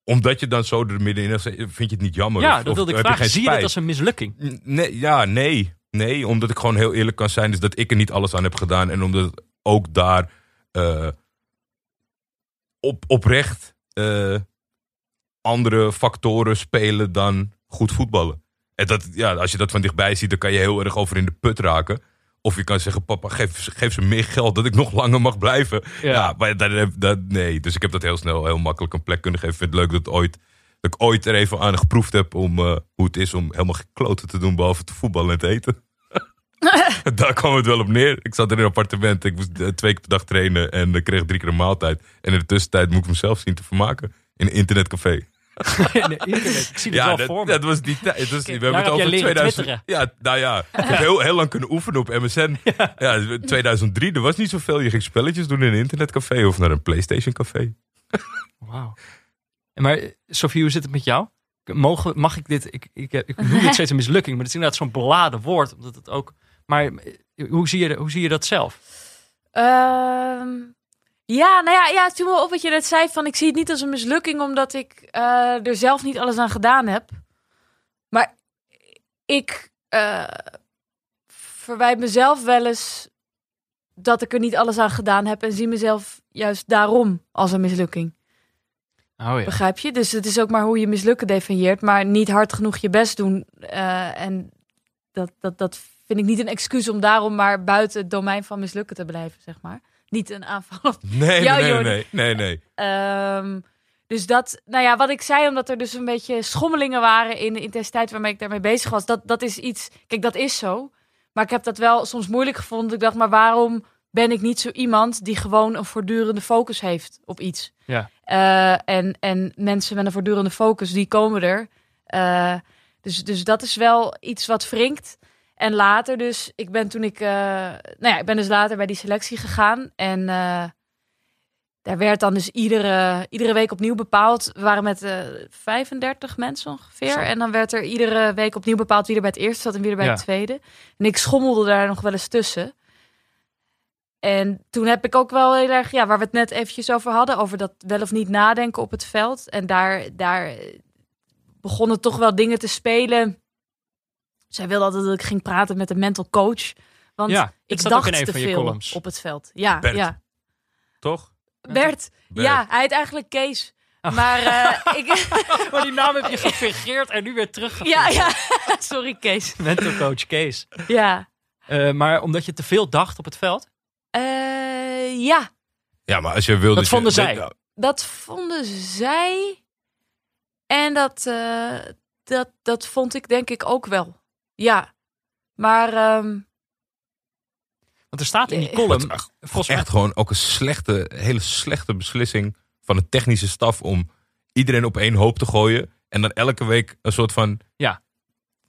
omdat je dan zo er middenin zit, vind je het niet jammer? ja, Of- dat of wilde ik je vragen. Zie je dat als een mislukking? Nee, ja, nee. Nee, omdat ik gewoon heel eerlijk kan zijn. Dus dat ik er niet alles aan heb gedaan. En omdat ook daar eh, op, oprecht eh, andere factoren spelen dan goed voetballen. En dat, ja, als je dat van dichtbij ziet, dan kan je heel erg over in de put raken. Of je kan zeggen, papa, geef, geef ze meer geld, dat ik nog langer mag blijven. Ja. Ja, maar dat, nee. Dus ik heb dat heel snel, heel makkelijk een plek kunnen geven. Ik vind het leuk dat, ooit, dat ik ooit er even aan geproefd heb om eh, hoe het is om helemaal gekloten te doen, behalve te voetballen en te eten. Daar kwam het wel op neer. Ik zat in een appartement, ik moest eh, twee keer per dag trainen en ik kreeg drie keer een maaltijd. En in de tussentijd moet ik mezelf zien te vermaken in een internetcafé. Nee, internet. Ik zie het wel dat, voor me. dat was die tijd. We hebben het over leren 2000. twitteren. Ja, nou ja, ik heb heel, heel lang kunnen oefenen op MSN. Ja. 2003, er was niet zoveel. Je ging spelletjes doen in een internetcafé of naar een PlayStation café. Wauw. Maar eh, Sofie, hoe zit het met jou? mogen, mag ik dit? Ik, ik, ik noem dit steeds een mislukking, maar het is inderdaad zo'n beladen woord. Omdat het ook. Maar eh, hoe zie je, hoe zie je dat zelf? Ehm, ja, nou ja, ja, het viel me op wat je net zei. Van, ik zie het niet als een mislukking, omdat ik eh, er zelf niet alles aan gedaan heb. Maar ik eh verwijt mezelf wel eens dat ik er niet alles aan gedaan heb. En zie mezelf juist daarom als een mislukking. Oh ja. Begrijp je? Dus het is ook maar hoe je mislukken definieert. Maar niet hard genoeg je best doen. eh, en dat, dat, dat vind ik niet een excuus om daarom maar buiten het domein van mislukken te blijven, zeg maar. Niet een aanval op Nee, Ja, nee, nee, nee, nee, nee. Ehm, dus dat, nou ja, wat ik zei, omdat er dus een beetje schommelingen waren in de intensiteit waarmee ik daarmee bezig was, dat, dat is iets, kijk, dat is zo. Maar ik heb dat wel soms moeilijk gevonden. Ik dacht, maar waarom ben ik niet zo iemand die gewoon een voortdurende focus heeft op iets? Ja. Eh, en, en mensen met een voortdurende focus, die komen er. Eh, dus, dus dat is wel iets wat wringt. En later dus, ik ben toen ik, eh, nou ja, ik ben dus later bij die selectie gegaan. En daar werd dan dus iedere, iedere week opnieuw bepaald. We waren met eh 35 mensen ongeveer. Zo. En dan werd er iedere week opnieuw bepaald wie er bij het eerste zat en wie er bij Ja. het tweede. En ik schommelde daar nog wel eens tussen. En toen heb ik ook wel heel erg, ja, waar we het net eventjes over hadden, over dat wel of niet nadenken op het veld. En daar, daar begonnen toch wel dingen te spelen. Zij wilde altijd dat ik ging praten met een mental coach. Want Ja, ik staat ook in dacht een te van je veel columns. op het veld. Ja, Bert. ja. Toch? Bert, Bert. ja, hij heet eigenlijk Kees. Oh. Maar eh, ik... Maar die naam heb je gefingeerd en nu weer terug. ja, ja, sorry Kees. Mental coach Kees. Ja. Eh, maar omdat je te veel dacht op het veld? Eh, ja, Ja, maar als je wilde... Dat vonden zij. Dat vonden zij. En dat, eh, dat, dat vond ik denk ik ook wel. Ja. Maar ehm, Want er staat in die Eh, column... Echt- volgens Echt gewoon ook een slechte, hele slechte beslissing van de technische staf om iedereen op één hoop te gooien. En dan elke week een soort van... ja,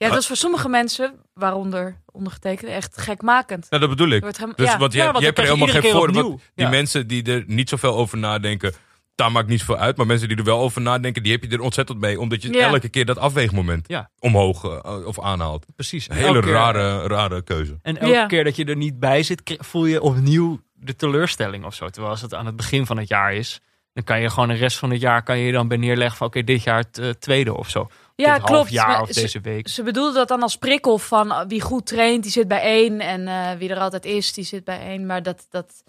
dat is voor sommige mensen, waaronder ondergetekende, echt gekmakend. Nou, dat bedoel ik. Wordt hem- Dus ja. want je, Ja, hebt- want je dan hebt er helemaal geen voor. Die Ja. mensen die er niet zoveel over nadenken, daar maakt niet veel uit. Maar mensen die er wel over nadenken, die heb je er ontzettend mee. Omdat je Ja. elke keer dat afweegmoment Ja. omhoog eh, of aanhaalt. precies. Een En hele elke rare, rare keuze. En elke Ja. keer dat je er niet bij zit, voel je opnieuw de teleurstelling of zo. Terwijl als het aan het begin van het jaar is, dan kan je gewoon de rest van het jaar kan je je dan bij neerleggen van oké, dit jaar het eh, tweede of zo. Ja, dit half klopt. jaar of ze- deze week. Ze bedoelde dat dan als prikkel van uh, wie goed traint, die zit bij één. En eh, wie er altijd is, die zit bij één. Maar dat, dat,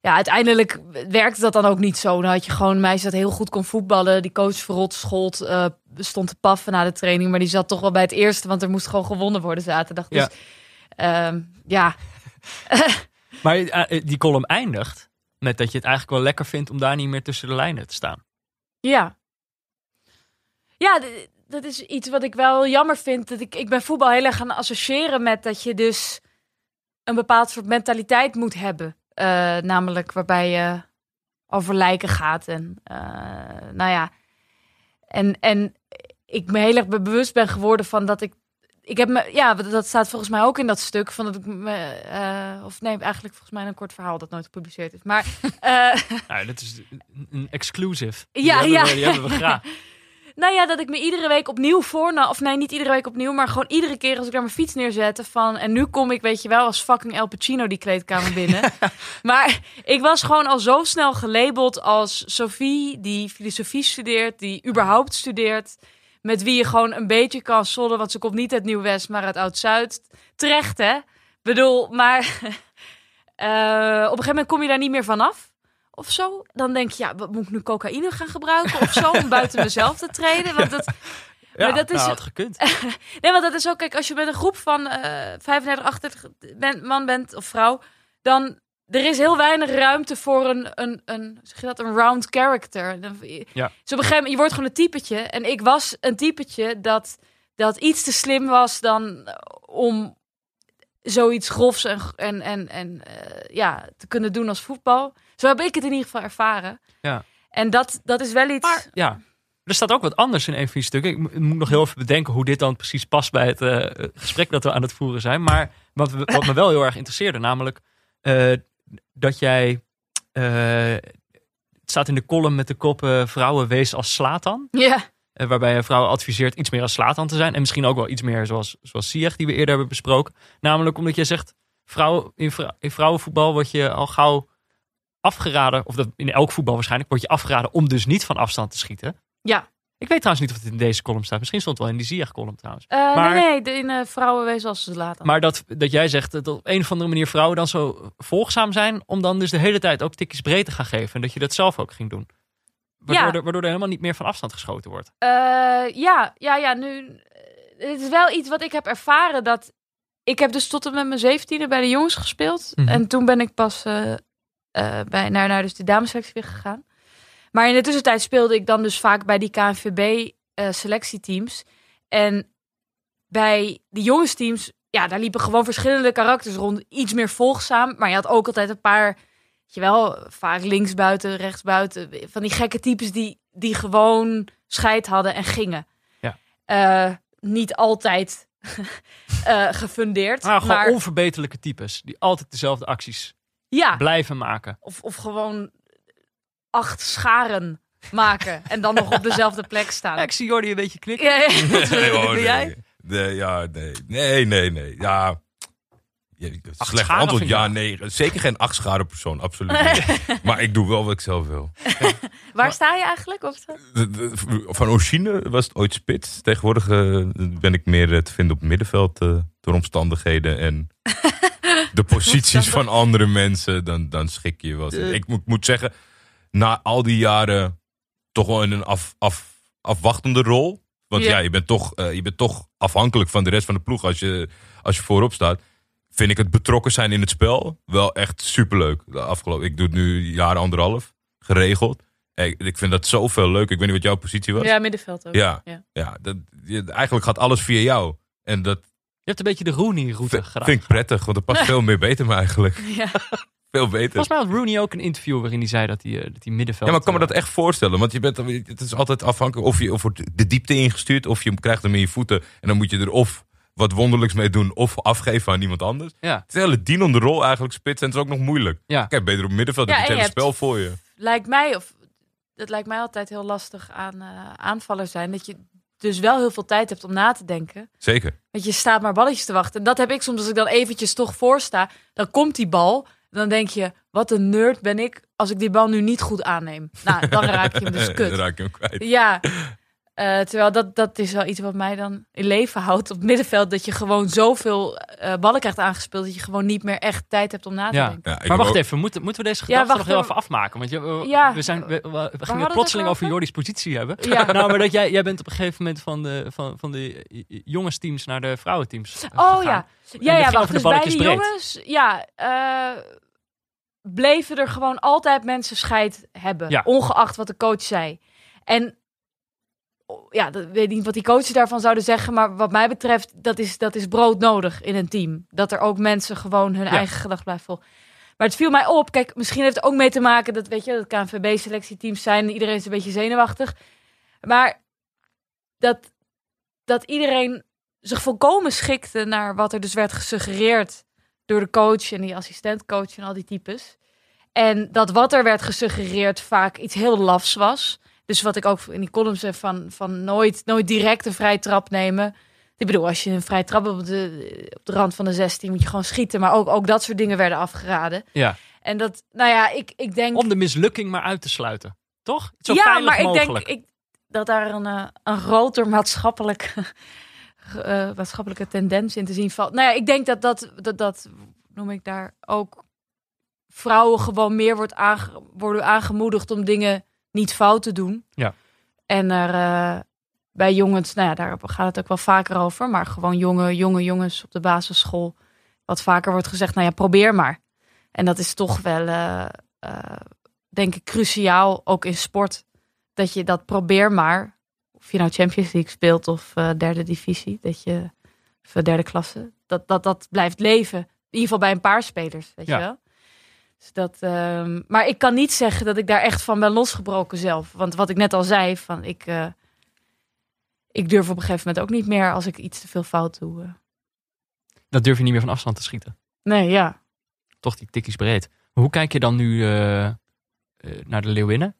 ja, uiteindelijk werkte dat dan ook niet zo. Dan had je gewoon een meisje dat heel goed kon voetballen. Die coach verrot schold, eh, stond te paffen na de training. Maar die zat toch wel bij het eerste, want er moest gewoon gewonnen worden zaterdag. Dus Ja. ja, ja. Maar eh, die column eindigt met dat je het eigenlijk wel lekker vindt om daar niet meer tussen de lijnen te staan. Ja. Ja, dat is iets wat ik wel jammer vind. Dat ik, ik ben voetbal heel erg gaan associëren met dat je dus een bepaald soort mentaliteit moet hebben. Eh, namelijk waarbij je over lijken gaat. En eh, nou ja. En, en ik me heel erg be- bewust ben geworden van dat ik. Ik heb me, ja, dat staat volgens mij ook in dat stuk. Van dat ik me, eh, of nee, eigenlijk volgens mij een kort verhaal dat nooit gepubliceerd is. Maar Nou, dat is een- exclusive. Die Ja, hebben ja. We, die hebben we graag. Nou ja, dat ik me iedere week opnieuw voornam. Of nee, niet iedere week opnieuw, maar gewoon iedere keer als ik daar mijn fiets neerzette. Van, en nu kom ik, weet je wel, als fucking El Pacino die kleedkamer binnen. maar ik was gewoon al zo snel gelabeld als Sophie, die filosofie studeert, die überhaupt studeert. Met wie je gewoon een beetje kan sollen, want ze komt niet uit Nieuw-West, maar uit Oud-Zuid. Terecht, hè? bedoel, maar eh, op een gegeven moment kom je daar niet meer vanaf of zo. Dan denk je, ja, wat, moet ik nu cocaïne gaan gebruiken of zo om buiten mezelf te treden? Want dat, Ja, Maar dat is- nou, had gekund. nee, want dat is ook, kijk, als je met een groep van eh 35, 38 ben- man bent of vrouw, dan er is heel weinig ruimte voor een, een, een zeg je dat, een round character. Ja. Dus op een gegeven moment, je wordt gewoon een typetje. En ik was een typetje dat, dat iets te slim was dan om zoiets grofs en, en, en, en eh, ja, te kunnen doen als voetbal. Zo heb ik het in ieder geval ervaren. Ja. En dat, dat is wel iets... Maar ja, er staat ook wat anders in een van die stukken. Ik mo- ik moet nog heel even bedenken hoe dit dan precies past bij het eh, gesprek dat we aan het voeren zijn. Maar wat, we- wat me wel heel erg interesseerde, namelijk eh, dat jij. eh, het staat in de column met de kop eh, vrouwen wees als Slatan. Ja, Eh, waarbij je vrouwen adviseert iets meer als Slatan te zijn. En misschien ook wel iets meer zoals, zoals Ziyech, die we eerder hebben besproken. Namelijk omdat jij zegt, vrouwen, in, vrou- in vrouwenvoetbal word je al gauw afgeraden. Of dat in elk voetbal waarschijnlijk word je afgeraden om dus niet van afstand te schieten. Ja. Ik weet trouwens niet of het in deze column staat. Misschien stond het wel in die Ziyech-column trouwens. Eh, Maar- nee, nee, in uh, vrouwenwees als ze laten. Maar dat, dat jij zegt dat op een of andere manier vrouwen dan zo volgzaam zijn. om dan dus de hele tijd ook tikjes breed te gaan geven. En dat je dat zelf ook ging doen. Waardoor, Ja. er, waardoor er helemaal niet meer van afstand geschoten wordt. Eh, ja, ja, ja, nu. eh, Het is wel iets wat ik heb ervaren. Dat ik heb dus tot en met mijn zeventiende bij de jongens gespeeld. Mhm. En toen ben ik pas eh, bij, naar, naar dus de damesselectie weer gegaan. Maar in de tussentijd speelde ik dan dus vaak bij die KNVB selectieteams. En bij de jongensteams, ja, daar liepen gewoon verschillende karakters rond. Iets meer volgzaam, maar je had ook altijd een paar, je wel, vaak linksbuiten, rechtsbuiten. Van die gekke types die, die gewoon scheid hadden en gingen. Ja. Eh, niet altijd eh, gefundeerd. Maar gewoon maar onverbeterlijke types. Die altijd dezelfde acties ja, blijven maken. of, of gewoon acht scharen maken en dan nog op dezelfde plek staan. Ja, ik zie Jordi een beetje knikken. Ja, ja. Nee, nee. jij? Nee, ja, nee. Nee, nee, nee. Ja. Slecht antwoord. Ja, nee. Zeker geen acht scharen persoon. Absoluut niet. maar ik doe wel wat ik zelf wil. Waar sta je eigenlijk? De- de- Van origine was het ooit spits. Tegenwoordig eh, ben ik meer eh, te vinden op het middenveld eh, door omstandigheden en de posities van andere mensen. Dan, dan schik je wel. De- Ik moet, moet zeggen, na al die jaren toch wel in een af, af, afwachtende rol. Want ja, Ja. je, bent toch, je bent toch afhankelijk van de rest van de ploeg als je, als je voorop staat. Vind ik het betrokken zijn in het spel wel echt superleuk. De afgelopen, ik doe het nu een jaar anderhalf geregeld. Ik, ik vind dat zoveel leuk. Ik weet niet wat jouw positie was. Ja, middenveld ook. Ja, Ja. ja. dat, je- eigenlijk gaat alles via jou. En dat Je hebt een beetje de Rooney-route gedaan. vind ik prettig, want dat past veel meer beter me eigenlijk. Ja. Veel beter. Volgens mij had Rooney ook een interview waarin hij zei dat hij, eh, dat hij middenveld... Ja, maar ik kan me eh, dat echt voorstellen. Want je bent, het is altijd afhankelijk of je of wordt de diepte ingestuurd... of je krijgt hem in je voeten. En dan moet je er of wat wonderlijks mee doen... of afgeven aan iemand anders. Ja, Het is een hele dienende rol eigenlijk, spits. En het is ook nog moeilijk. ja. Kijk, beter op middenveld. Ja, heb je het hele spel voor je. Lijkt mij, of het lijkt mij altijd heel lastig aan eh, aanvallers zijn. Dat je dus wel heel veel tijd hebt om na te denken. Zeker. Want je staat maar balletjes te wachten. En dat heb ik soms als ik dan eventjes toch voor sta. Dan komt die bal. Dan denk je, wat een nerd ben ik als ik die bal nu niet goed aanneem. Nou, dan raak je hem dus Dan kut. raak je hem kwijt. Ja, Eh, terwijl dat, dat is wel iets wat mij dan in leven houdt op het middenveld. Dat je gewoon zoveel eh, ballen krijgt aangespeeld. Dat je gewoon niet meer echt tijd hebt om na te Ja. denken. Ja, Maar wacht ook- even, moeten, moeten we deze Ja, gedachte wacht nog heel even. even afmaken? Want je, we, Ja. we, zijn, we, we- gingen het plotseling over? Jordi's positie hebben. Ja. Nou, maar dat jij, jij bent op een gegeven moment van de, van, van de jongensteams naar de vrouwenteams Oh gegaan. ja. Ja, ja, wacht. Dus bij breed. jongens, ja, eh, bleven er gewoon altijd mensen scheid hebben. Ja. Ongeacht wat de coach zei. En ja, dat weet niet wat die coaches daarvan zouden zeggen. Maar wat mij betreft, dat is, dat is broodnodig in een team. Dat er ook mensen gewoon hun Ja. eigen gedachten blijven volgen. Maar het viel mij op. Kijk, misschien heeft het ook mee te maken dat, weet je, dat KNVB-selectieteams zijn. Iedereen is een beetje zenuwachtig. Maar dat, dat iedereen zich volkomen schikte naar wat er dus werd gesuggereerd door de coach en die assistentcoach en al die types. En dat wat er werd gesuggereerd vaak iets heel lafs was. Dus wat ik ook in die columns zeg van, van nooit, nooit direct een vrije trap nemen. Ik bedoel, als je een vrije trap op de, op de rand van de 16 moet je gewoon schieten. Maar ook, ook dat soort dingen werden afgeraden. Ja. En dat, nou ja, ik, ik denk... Om de mislukking maar uit te sluiten. Toch? Zo ja, maar ik denk ik, dat daar een, eh, een groter maatschappelijk, eh, maatschappelijke tendens in te zien valt. Nou ja, ik denk dat dat, dat, dat noem ik daar ook vrouwen gewoon meer wordt aange, worden aangemoedigd om dingen niet fout te doen. Ja. En er eh, bij jongens, nou ja, daar gaat het ook wel vaker over, maar gewoon jonge, jonge jongens op de basisschool, wat vaker wordt gezegd, nou ja, probeer maar. En dat is toch wel, eh, eh, denk ik, cruciaal, ook in sport, dat je dat probeer maar. Of je nou Champions League speelt of derde divisie, dat je, of derde klasse, dat, dat dat blijft leven. In ieder geval bij een paar spelers, weet Ja. je wel. Dus dat, ehm, maar ik kan niet zeggen dat ik daar echt van ben losgebroken zelf. Want wat ik net al zei, van ik, eh, ik durf op een gegeven moment ook niet meer als ik iets te veel fout doe. eh. Dat durf je niet meer van afstand te schieten. Nee, ja. Toch die tikkies breed. Hoe kijk je dan nu eh, naar de Leeuwinnen?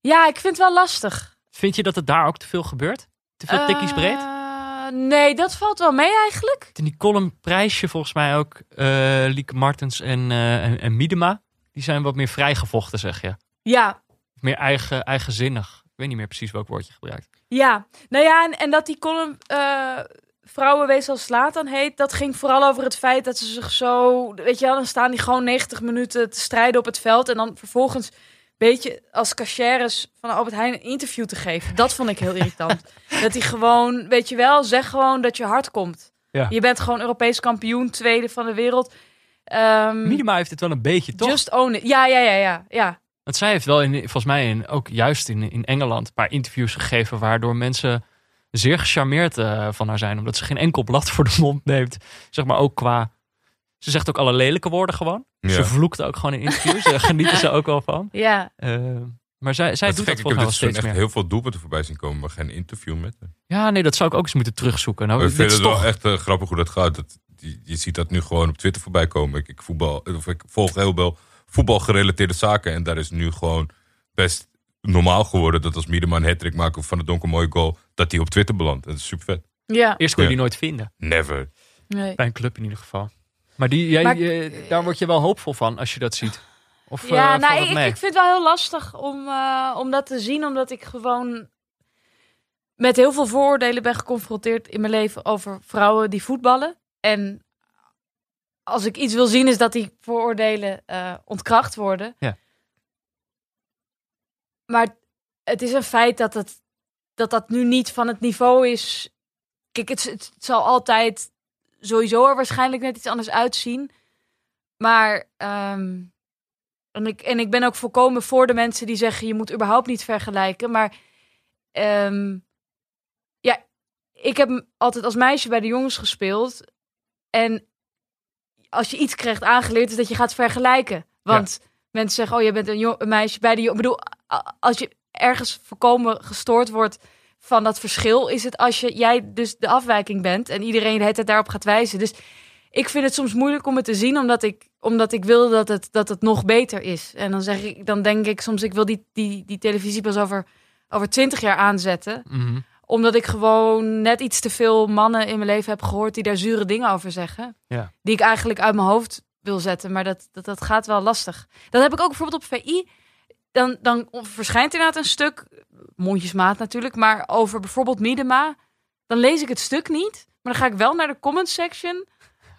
Ja, ik vind het wel lastig. Vind Vind je dat het daar ook te veel gebeurt? Te veel tikkies breed? Eh, nee, dat valt wel mee eigenlijk. In die column prijsje volgens mij ook eh Lieke Martens en, eh en, en Miedema. Die zijn wat meer vrijgevochten, zeg je. Ja, Meer eigen, eigenzinnig. Ik weet niet meer precies welk woord je gebruikt. Ja, nou ja, en, en dat die column eh Vrouwen wees als Slatan heet, dat ging vooral over het feit dat ze zich zo, weet je wel, dan staan die gewoon 90 minuten te strijden op het veld en dan vervolgens beetje als cashiers van Albert Heijn een interview te geven. Dat vond ik heel irritant. dat hij gewoon, weet je wel, zeg gewoon dat je hard komt. Ja. Je bent gewoon Europees kampioen, tweede van de wereld. Ehm, Miedema heeft het wel een beetje, toch? just own it. Ja, ja, ja, ja, ja. Want zij heeft wel, in, volgens mij, in, ook juist in, in Engeland, een paar interviews gegeven. waardoor mensen zeer gecharmeerd eh, van haar zijn. Omdat ze geen enkel blad voor de mond neemt. Zeg maar ook qua. Ze zegt ook alle lelijke woorden gewoon. Ja. Ze vloekt ook gewoon in interviews. Daar genieten ze ook wel van. Ja, Eh, maar zij, zij Dat doet dat gek. Volgens mij wel steeds echt meer. heel veel doelpunten voorbij zien komen, maar geen interview met haar. Ja, nee, dat zou ik ook eens moeten terugzoeken. Nou, ik vind is het toch... wel echt eh, grappig hoe dat gaat. Dat, je, je ziet dat nu gewoon op Twitter voorbij komen. Ik, ik, voetbal, of ik volg heel veel voetbalgerelateerde zaken. En daar is nu gewoon best normaal geworden dat als Miedema een hat maakt of van de donker mooie goal, dat die op Twitter belandt. Dat is super vet. ja. Eerst kon je Ja. die nooit vinden. Never. Nee. Bij een club in ieder geval. Maar, die, jij, Maar- eh, daar word je wel hoopvol van als je dat ziet. Of, Ja, nou, valt ik, ik vind het wel heel lastig om, eh, om dat te zien, omdat ik gewoon met heel veel vooroordelen ben geconfronteerd in mijn leven over vrouwen die voetballen. En als ik iets wil zien, is dat die vooroordelen ontkracht worden. Ja. Maar het is een feit dat, het, dat dat nu niet van het niveau is. Kijk, het, het zal altijd sowieso er waarschijnlijk net iets anders uitzien. Maar ehm, en ik, en ik ben ook volkomen voor de mensen die zeggen: je moet überhaupt niet vergelijken. Maar ehm, ja, ik heb altijd als meisje bij de jongens gespeeld. En als je iets krijgt aangeleerd, is dat je gaat vergelijken. Want mensen zeggen: oh, je bent een, jong- een meisje bij de jongens. Ik bedoel, als je ergens volkomen gestoord wordt van dat verschil, is het als je, jij dus de afwijking bent en iedereen het daarop gaat wijzen. Dus ik vind het soms moeilijk om het te zien, omdat ik, omdat ik wil dat het, dat het nog beter is. En dan, zeg ik, dan denk ik soms, ik wil die, die, die televisie pas over, over 20 jaar aanzetten. Mhm. Omdat ik gewoon net iets te veel mannen in mijn leven heb gehoord die daar zure dingen over zeggen. Ja. Die ik eigenlijk uit mijn hoofd wil zetten. Maar dat, dat, dat gaat wel lastig. Dat heb ik ook bijvoorbeeld op VI. Dan, dan verschijnt inderdaad een stuk, mondjesmaat natuurlijk, maar over bijvoorbeeld Miedema. Dan lees ik het stuk niet, maar dan ga ik wel naar de comment section.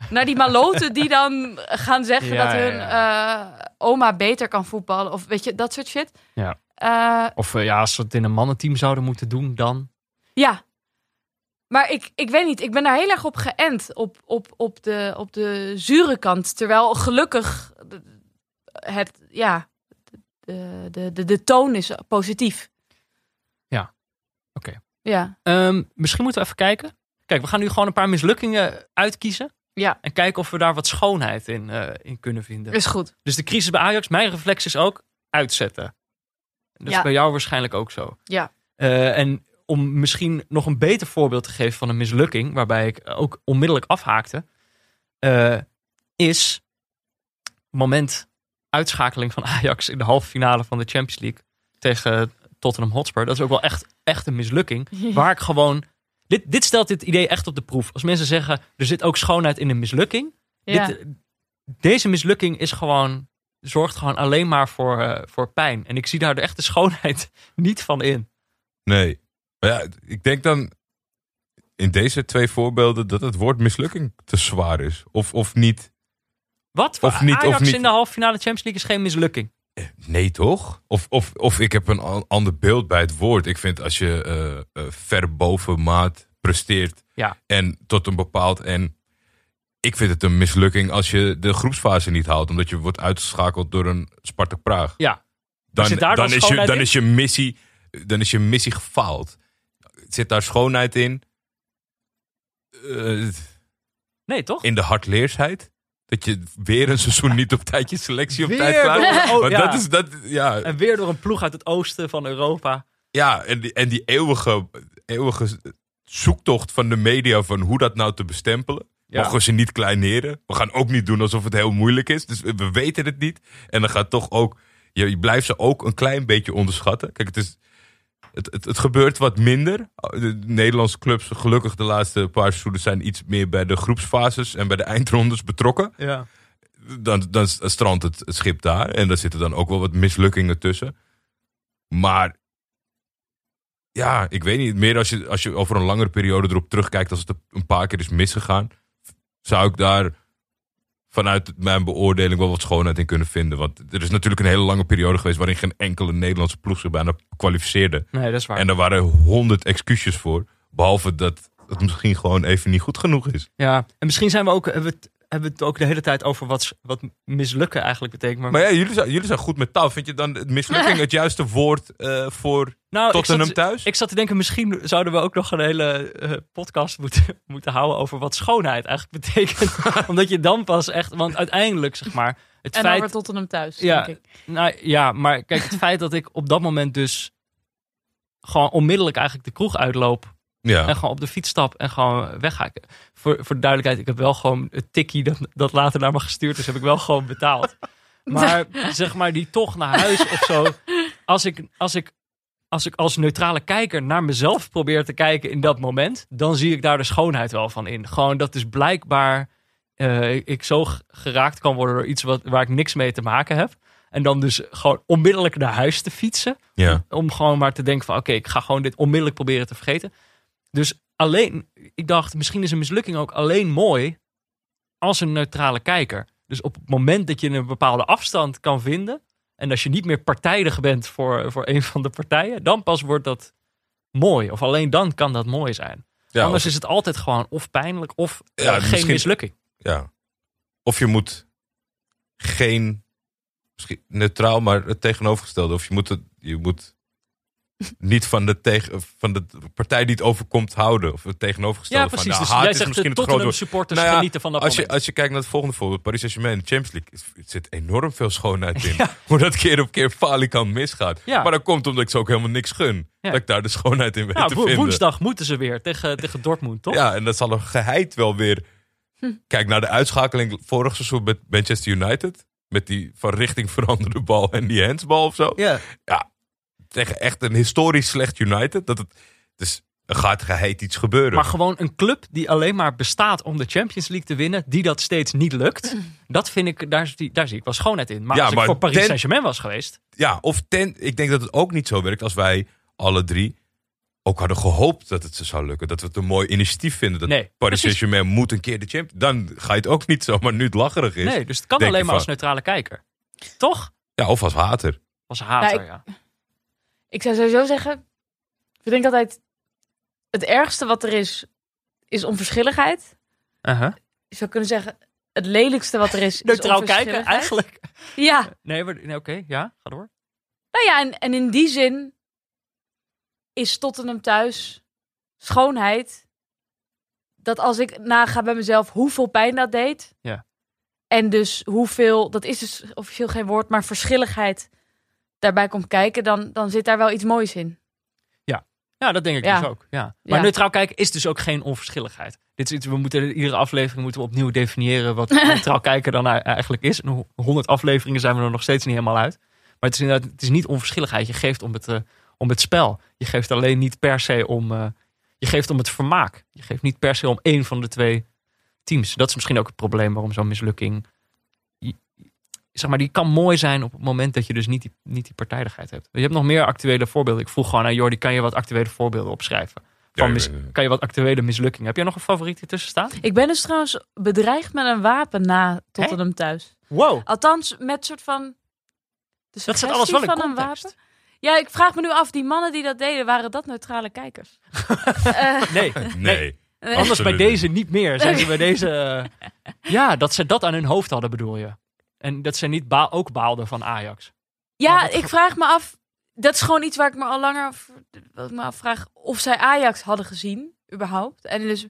Naar die maloten die dan gaan zeggen Ja, dat ja, hun eh, oma beter kan voetballen. Of weet je, dat soort shit. Ja. Eh, Of eh, ja, als ze het in een mannenteam zouden moeten doen, dan. Ja. Maar ik, ik weet niet, ik ben daar heel erg op geënt. Op, op, op, de, op de zure kant. Terwijl gelukkig het, ja, de, de, de, de toon is positief. Ja. Oké. Ja. Ehm, misschien moeten we even kijken. Kijk, we gaan nu gewoon een paar mislukkingen uitkiezen. Ja. En kijken of we daar wat schoonheid in, eh, in kunnen vinden. Is goed. Dus de crisis bij Ajax, mijn reflex is ook uitzetten. Dat is bij jou waarschijnlijk ook zo. Ja. Eh, en om misschien nog een beter voorbeeld te geven van een mislukking, waarbij ik ook onmiddellijk afhaakte, eh, is moment uitschakeling van Ajax in de halve finale van de Champions League tegen Tottenham Hotspur. Dat is ook wel echt, echt een mislukking. Waar ik gewoon. Dit, dit stelt dit idee echt op de proef. Als mensen zeggen, er zit ook schoonheid in een mislukking. Ja. Dit, deze mislukking is gewoon, zorgt gewoon alleen maar voor, eh, voor pijn. En ik zie daar de echte schoonheid niet van in. Nee. Maar ja, ik denk dan in deze twee voorbeelden dat het woord mislukking te zwaar is. Of, of niet. Wat? Of niet, of Ajax niet. in de halve finale Champions League is geen mislukking. Nee, toch? Of, of, of ik heb een an- ander beeld bij het woord. Ik vind als je eh, eh, ver boven maat presteert Ja. en tot een bepaald en ik vind het een mislukking als je de groepsfase niet haalt omdat je wordt uitgeschakeld door een Spartak Praag. Ja. Dan, daar dan is je, dan is je missie dan is je missie gefaald. Zit daar schoonheid in? Eh, Nee, toch? in de hardleersheid? Dat je weer een seizoen niet op tijd je selectie op Weer tijd klaar oh, ja. dat is dat, ja. En weer door een ploeg uit het oosten van Europa. Ja, en die, en die eeuwige, eeuwige zoektocht van de media van hoe dat nou te bestempelen. Ja. Mogen ze niet kleineren? We gaan ook niet doen alsof het heel moeilijk is. Dus we weten het niet. En dan gaat toch ook. Je, je blijft ze ook een klein beetje onderschatten. Kijk, het is. Het, het, het gebeurt wat minder. De Nederlandse clubs, gelukkig de laatste paar seizoenen, zijn iets meer bij de groepsfases en bij de eindrondes betrokken. Ja. Dan, dan strandt het, het schip daar. En daar zitten dan ook wel wat mislukkingen tussen. Maar ja, ik weet niet. Meer als je, als je over een langere periode erop terugkijkt, als het een paar keer is misgegaan, zou ik daar vanuit mijn beoordeling wel wat schoonheid in kunnen vinden. Want er is natuurlijk een hele lange periode geweest waarin geen enkele Nederlandse ploeg zich bijna kwalificeerde. Nee, dat is waar. En er waren honderd excuses voor. Behalve dat het misschien gewoon even niet goed genoeg is. Ja, en misschien zijn we ook, hebben we het, hebben we het ook de hele tijd over wat, wat mislukken eigenlijk betekent. Maar, Maar ja, jullie zijn, jullie zijn goed met taal. Vind je dan het mislukking het juiste woord eh, voor nou, ik Tottenham zat, thuis? ik zat te denken, misschien zouden we ook nog een hele eh, podcast moeten, moeten houden over wat schoonheid eigenlijk betekent. Omdat je dan pas echt, want uiteindelijk zeg maar, het En feit... over Tottenham thuis, Ja. denk ik. Nou ja, maar kijk, het feit dat ik op dat moment dus gewoon onmiddellijk eigenlijk de kroeg uitloop ja. en gewoon op de fiets stap en gewoon wegga. Voor, voor de duidelijkheid, ik heb wel gewoon het tikkie dat, dat later naar me gestuurd is, heb ik wel gewoon betaald. Maar zeg maar, die toch naar huis of zo. Als ik, als ik, als ik als neutrale kijker naar mezelf probeer te kijken in dat moment, dan zie ik daar de schoonheid wel van in. Gewoon dat is blijkbaar eh, ik zo geraakt kan worden door iets wat, waar ik niks mee te maken heb. En dan dus gewoon onmiddellijk naar huis te fietsen ja. om gewoon maar te denken van oké, ik ga gewoon dit onmiddellijk proberen te vergeten. Dus alleen, ik dacht misschien is een mislukking ook alleen mooi als een neutrale kijker. Dus op het moment dat je een bepaalde afstand kan vinden en als je niet meer partijdig bent voor, voor een van de partijen, dan pas wordt dat mooi. Of alleen dan kan dat mooi zijn. Ja, Anders of, is het altijd gewoon of pijnlijk of eh, geen misschien- mislukking. ja. of je moet geen misschien neutraal, maar het tegenovergestelde. Of je moet, het, je moet niet van de, tegen, van de partij die het overkomt houden. Of het tegenovergestelde Ja, precies. van Dus de haat jij is zegt misschien de het supporters Nou ja, genieten van dat Als je, als je kijkt naar het volgende voorbeeld, Paris Saint-Germain, Champions League, er zit enorm veel schoonheid in. Hoe dat keer op keer falikant misgaat. Ja. Maar dat komt omdat ik ze ook helemaal niks gun. Ja. Dat ik daar de schoonheid in weet Nou, te wo- vinden. woensdag moeten ze weer tegen, tegen Dortmund, toch? Ja, en dat zal er geheid wel weer. Kijk naar de uitschakeling vorig seizoen met Manchester United. Met die van richting veranderde bal en die handsbal of zo. ja. Tegen echt een historisch slecht United. Dat het, dus er gaat geheid iets gebeuren. Maar gewoon een club die alleen maar bestaat om de Champions League te winnen, die dat steeds niet lukt. Dat vind ik, daar, zie- daar zie ik wel schoonheid in. Maar Ja, als ik maar voor Paris Saint-Germain was geweest. Ja, of ten, ik denk dat het ook niet zo werkt als wij alle drie ook hadden gehoopt dat het ze zou lukken. Dat we het een mooi initiatief vinden. Dat Nee, Paris. Saint-Germain moet een keer de champion. Dan ga je het ook niet zomaar nu het lacherig is. Nee, dus het kan alleen maar als neutrale kijker. Toch? Ja, of als hater. Als hater, Nou, ja. Ik zou sowieso zeggen, ik denk altijd, het ergste wat er is, is onverschilligheid. Uh-huh. Je zou kunnen zeggen, het lelijkste wat er is, is Neutraal kijken, eigenlijk. Ja, Nee, maar- nee oké, ja, ga door. nou ja, en, en in die zin is Tottenham thuis schoonheid. Dat als ik naga bij mezelf hoeveel pijn dat deed. Ja. En dus hoeveel, dat is dus officieel geen woord, maar verschilligheid daarbij komt kijken, dan, dan zit daar wel iets moois in. Ja, dat denk ik Ja. dus ook. Ja. Maar Ja. neutraal kijken is dus ook geen onverschilligheid. Dit is iets, we moeten iedere aflevering moeten we opnieuw definiëren wat neutraal kijken dan e- eigenlijk is. En 100 afleveringen zijn we er nog steeds niet helemaal uit. Maar het is inderdaad, het is niet onverschilligheid. Je geeft om het, eh, om het spel. Je geeft alleen niet per se om, eh, je geeft om het vermaak. Je geeft niet per se om één van de twee teams. Dat is misschien ook het probleem waarom zo'n mislukking, zeg maar, die kan mooi zijn op het moment dat je dus niet die, niet die partijdigheid hebt. Je hebt nog meer actuele voorbeelden. Ik vroeg gewoon aan Jordi, kan je wat actuele voorbeelden opschrijven? Van mis- kan je wat actuele mislukkingen? Heb jij nog een favoriet ertussen staan? Ik ben dus trouwens bedreigd met een wapen na Tottenham thuis. Wow. Althans, met soort van. De Dat zit alles wel in van een context. wapen. Ja, ik vraag me nu af, die mannen die dat deden, waren dat neutrale kijkers? Eh, Nee, Nee. nee. anders bij deze niet meer. Zijn ze bij deze... eh, ja, dat ze dat aan hun hoofd hadden bedoel je. En dat ze niet ba- ook baalden van Ajax. Ja, ik vraag me af. Dat is gewoon iets waar ik me al langer wat ik me afvraag of zij Ajax hadden gezien, überhaupt. En dus.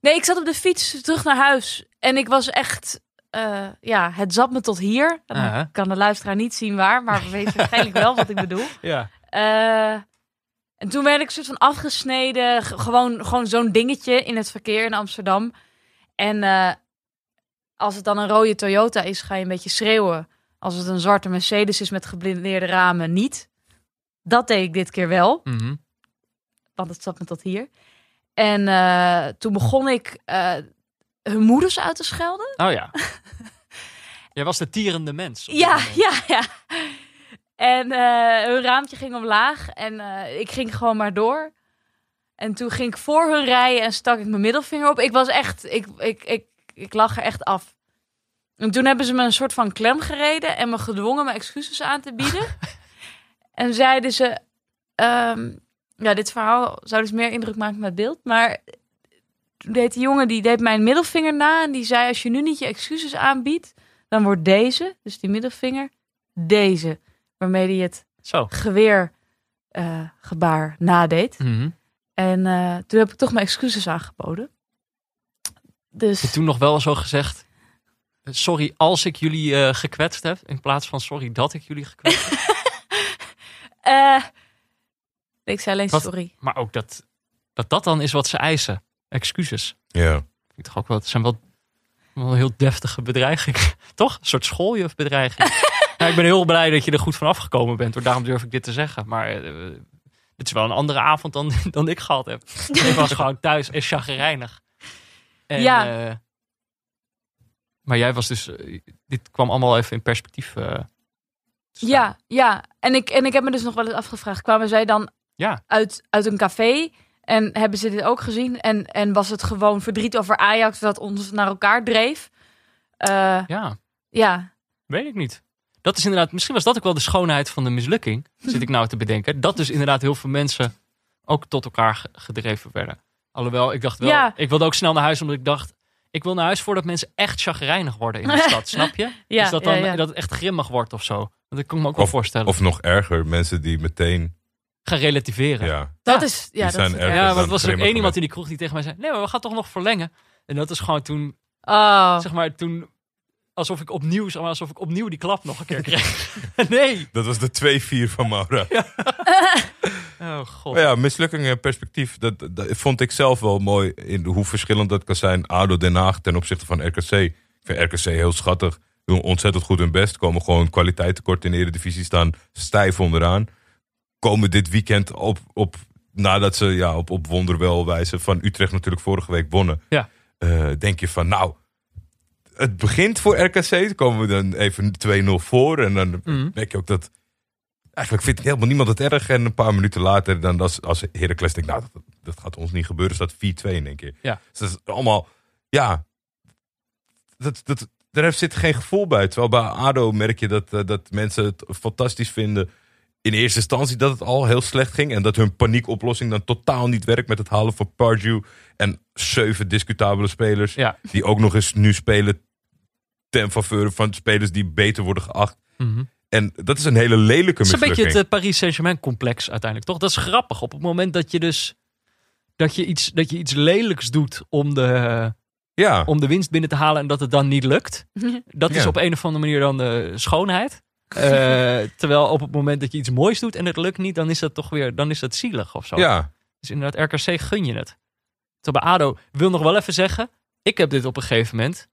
Nee, ik zat op de fiets terug naar huis en ik was echt. eh, ja, het zat me tot hier. Dan Aha. kan de luisteraar niet zien waar, maar weet waarschijnlijk wel wat ik bedoel. Ja. Eh, en toen werd ik soort van afgesneden. Gewoon gewoon zo'n dingetje in het verkeer in Amsterdam. En eh, als het dan een rode Toyota is, ga je een beetje schreeuwen. Als het een zwarte Mercedes is met geblindeerde ramen, niet. Dat deed ik dit keer wel, Mhm. want het zat me tot hier. En eh, toen begon ik eh, hun moeders uit te schelden. Oh ja. Jij was de tierende mens. Ja, ja, ja. En eh, hun raampje ging omlaag en ik ging gewoon maar door. En toen ging ik voor hun rijden en stak ik mijn middelvinger op. Ik was echt, ik, ik, ik, ik lag er echt af. En toen hebben ze me een soort van klem gereden en me gedwongen mijn excuses aan te bieden. en zeiden ze, ehm, ja, dit verhaal zou dus meer indruk maken met beeld. Maar toen deed die jongen, die deed mijn middelvinger na en die zei, als je nu niet je excuses aanbiedt, dan wordt deze, dus die middelvinger, deze. Waarmee hij het Zo. geweer eh, gebaar nadeed. Mhm. En eh, toen heb ik toch mijn excuses aangeboden. Dus toen nog wel zo gezegd... Sorry als ik jullie eh, gekwetst heb. In plaats van sorry dat ik jullie gekwetst heb. eh, ik zei alleen Wat? sorry. Maar ook dat, dat dat dan is wat ze eisen. Excuses. Ja. Vind ik toch ook wel, het zijn wel, wel heel deftige bedreigingen. Toch? Een soort schooljufbedreiging. nou, ik ben heel blij dat je er goed van afgekomen bent. Hoor. Daarom durf ik dit te zeggen. Maar eh, dit is wel een andere avond dan, dan ik gehad heb. ik was gewoon thuis en chagrijnig. En, Ja. eh, maar jij was dus... eh, dit kwam allemaal even in perspectief. eh. Ja, ja. En ik, en ik heb me dus nog wel eens afgevraagd. Kwamen zij dan Ja. uit, uit een café en hebben ze dit ook gezien? En, en was het gewoon verdriet over Ajax dat ons naar elkaar dreef? Ja, ja, weet ik niet. Dat is inderdaad, misschien was dat ook wel de schoonheid van de mislukking. Zit ik nou te bedenken. Dat dus inderdaad heel veel mensen ook tot elkaar ge- gedreven werden. Alhoewel, ik dacht wel, Ja. ik wilde ook snel naar huis omdat ik dacht, ik wil naar huis voordat mensen echt chagrijnig worden in de stad, snap je? Ja, dus dat, dan, ja, ja. dat het echt grimmig wordt of zo. Want dat kan ik me ook wel Of- voorstellen. Of nog erger, mensen die meteen. Gaan relativeren. Ja, Ja. dat Ja. is... Ja, dat zijn is dan er was ook grimmig één iemand in die kroeg die tegen mij zei, nee, maar we gaan toch nog verlengen. En dat is gewoon toen, Oh. zeg maar, toen, alsof ik opnieuw, zeg maar, alsof ik opnieuw die klap nog een keer kreeg. nee. Dat was de 2-4 van Maura. Oh god. Maar ja, mislukkingen en perspectief, dat, dat vond ik zelf wel mooi in hoe verschillend dat kan zijn. ADO Den Haag ten opzichte van RKC. Ik vind RKC heel schattig. Doen ontzettend goed hun best. Komen gewoon kwaliteit tekort in de Eredivisie. Staan stijf onderaan. Komen dit weekend op, op nadat ze ja, op, op wonderwel wijze van Utrecht natuurlijk vorige week wonnen. Ja. Eh, denk je van nou, het begint voor RKC. Dan komen we dan even 2-0 voor. En dan Mhm. merk je ook dat Eigenlijk vindt helemaal niemand het erg. En een paar minuten later, dan als, als Heracles denkt, nou, dat, dat gaat ons niet gebeuren, staat 4-2 in één keer. Ja. Dus dat is allemaal, ja, dat, dat, daar zit geen gevoel bij. Terwijl bij ADO merk je dat, eh, dat mensen het fantastisch vinden. In eerste instantie dat het al heel slecht ging. En dat hun paniekoplossing dan totaal niet werkt met het halen van Pardew. En zeven discutabele spelers. Ja. Die ook nog eens nu spelen ten faveur van spelers die beter worden geacht. Mhm. En dat is een hele lelijke Het is een beetje het eh, Paris Saint-Germain complex uiteindelijk, toch? Dat is grappig. Op het moment dat je dus dat je iets, dat je iets lelijks doet om de, Ja, om de winst binnen te halen en dat het dan niet lukt. Dat is op een of andere manier dan de schoonheid. Eh, terwijl op het moment dat je iets moois doet en het lukt niet, dan is dat toch weer dan is dat zielig of zo. ja. Dus inderdaad, RKC gun je het. Terwijl bij ADO, wil nog wel even zeggen, ik heb dit op een gegeven moment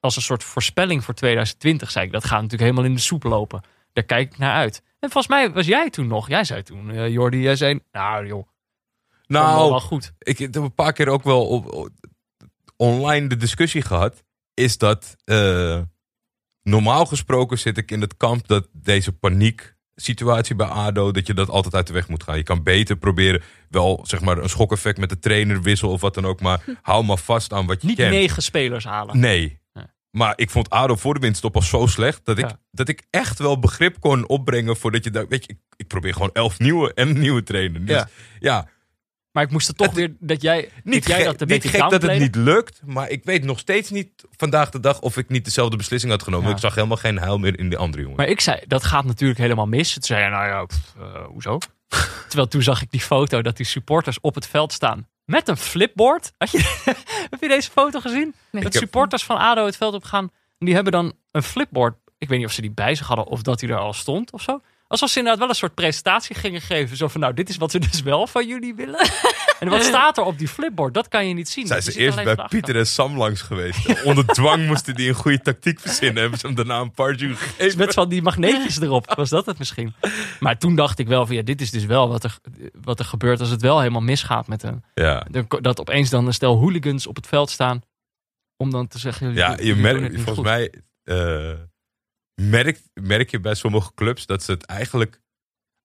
als een soort voorspelling voor 2020 zei ik, dat gaat natuurlijk helemaal in de soep lopen. Daar kijk ik naar uit. En volgens mij was jij toen nog, jij zei toen, eh, Jordi, jij zei, nou joh, nou, wel goed. ik heb een paar keer ook wel op, op- online de discussie gehad. Is dat eh, normaal gesproken zit ik in het kamp dat deze paniek situatie bij ADO, dat je dat altijd uit de weg moet gaan. Je kan beter proberen wel zeg maar een schokeffect met de trainer wissel of wat dan ook, maar hou maar vast aan wat je Niet kent. negen spelers halen. Nee. Nee. Maar ik vond ADO voor de winststop al zo slecht dat ik, Ja. dat ik echt wel begrip kon opbrengen voordat je daar, weet je, ik, ik probeer gewoon elf nieuwe en een nieuwe trainer. Dus Ja. ja, Maar ik moest er toch Het- weer, dat jij, niet, dat jij dat een niet beetje gek dat het niet lukt, maar ik weet nog steeds niet vandaag de dag of ik niet dezelfde beslissing had genomen. Ja. Ik zag helemaal geen heil meer in die andere jongen. Maar ik zei, dat gaat natuurlijk helemaal mis. Toen zei hij, nou ja, pff, eh, hoezo? Terwijl toen zag ik die foto dat die supporters op het veld staan. Met een flipboard. Had je, heb je deze foto gezien? Nee. Dat supporters van ADO het veld op gaan. En die hebben dan een flipboard. Ik weet niet of ze die bij zich hadden of dat hij er al stond of zo. Alsof ze inderdaad wel een soort presentatie gingen geven. Zo van, nou, dit is wat we dus wel van jullie willen. en wat staat er op die flipboard? Dat kan je niet zien. Zijn Je ze eerst bij Pieter en Sam langs geweest. Onder dwang moesten die een goede tactiek verzinnen. Hebben ze hem daarna een Pardew gegeven. Met van die magneetjes erop. Was dat het misschien? Maar toen dacht ik wel van ja, dit is dus wel wat er, wat er gebeurt als het wel helemaal misgaat met hem. Ja, Dat opeens dan een stel hooligans op het veld staan. Om dan te zeggen. jullie- ja je merkt, volgens goed. mij eh, merk, merk je bij sommige clubs dat ze het eigenlijk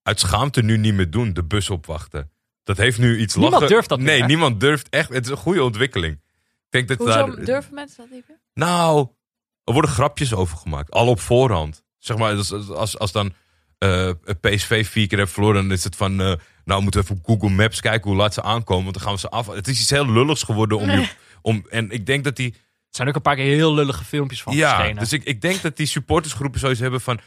uit schaamte nu niet meer doen. De bus opwachten. Dat heeft nu iets Niemand lachen. durft dat Nee, meer. niemand durft echt. Het is een goede ontwikkeling. Ik denk dat Hoezo daar, durven mensen dat niet meer? Nou, er worden grapjes over gemaakt. Al op voorhand. Zeg maar, als, als, als dan eh, PSV vier keer heeft verloren, dan is het van... eh, nou, moeten we even op Google Maps kijken hoe laat ze aankomen. Want dan gaan we ze af... Het is iets heel lulligs geworden om... Je, om en ik denk dat die... Er zijn ook een paar keer heel lullige filmpjes van Ja, verschenen. dus ik, ik denk dat die supportersgroepen zoiets hebben van...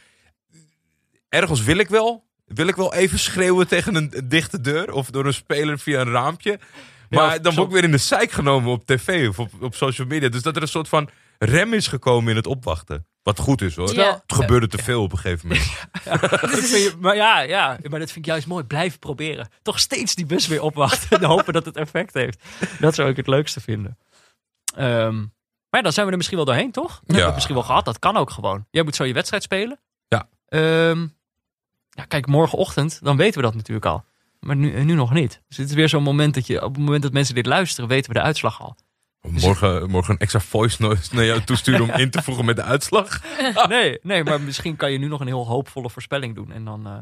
Ergens wil ik wel... Wil ik wel even schreeuwen tegen een dichte deur? Of door een speler via een raampje? Maar of dan word ik weer in de zeik genomen op tv of op, op social media. Dus dat er een soort van rem is gekomen in het opwachten. Wat goed is hoor. Ja. Het gebeurde te veel op een gegeven moment. Je- maar ja, ja, maar dat vind ik juist mooi. Blijf proberen. Toch steeds die bus weer opwachten. En hopen dat het effect heeft. Dat zou ik het leukste vinden. Ehm, ja, dan zijn we er misschien wel doorheen, toch? Hebben we Ja. misschien wel gehad. Dat kan ook gewoon. Jij moet zo je wedstrijd spelen. Ja. Ehm, ja, kijk, morgenochtend, dan weten we dat natuurlijk al. Maar nu, nu nog niet. Dus het is weer zo'n moment dat je, op het moment dat mensen dit luisteren, weten we de uitslag al. Morgen, morgen een extra voice noise naar jou toesturen om in te voegen met de uitslag. Nee, nee, maar misschien kan je nu nog een heel hoopvolle voorspelling doen. En dan. eh,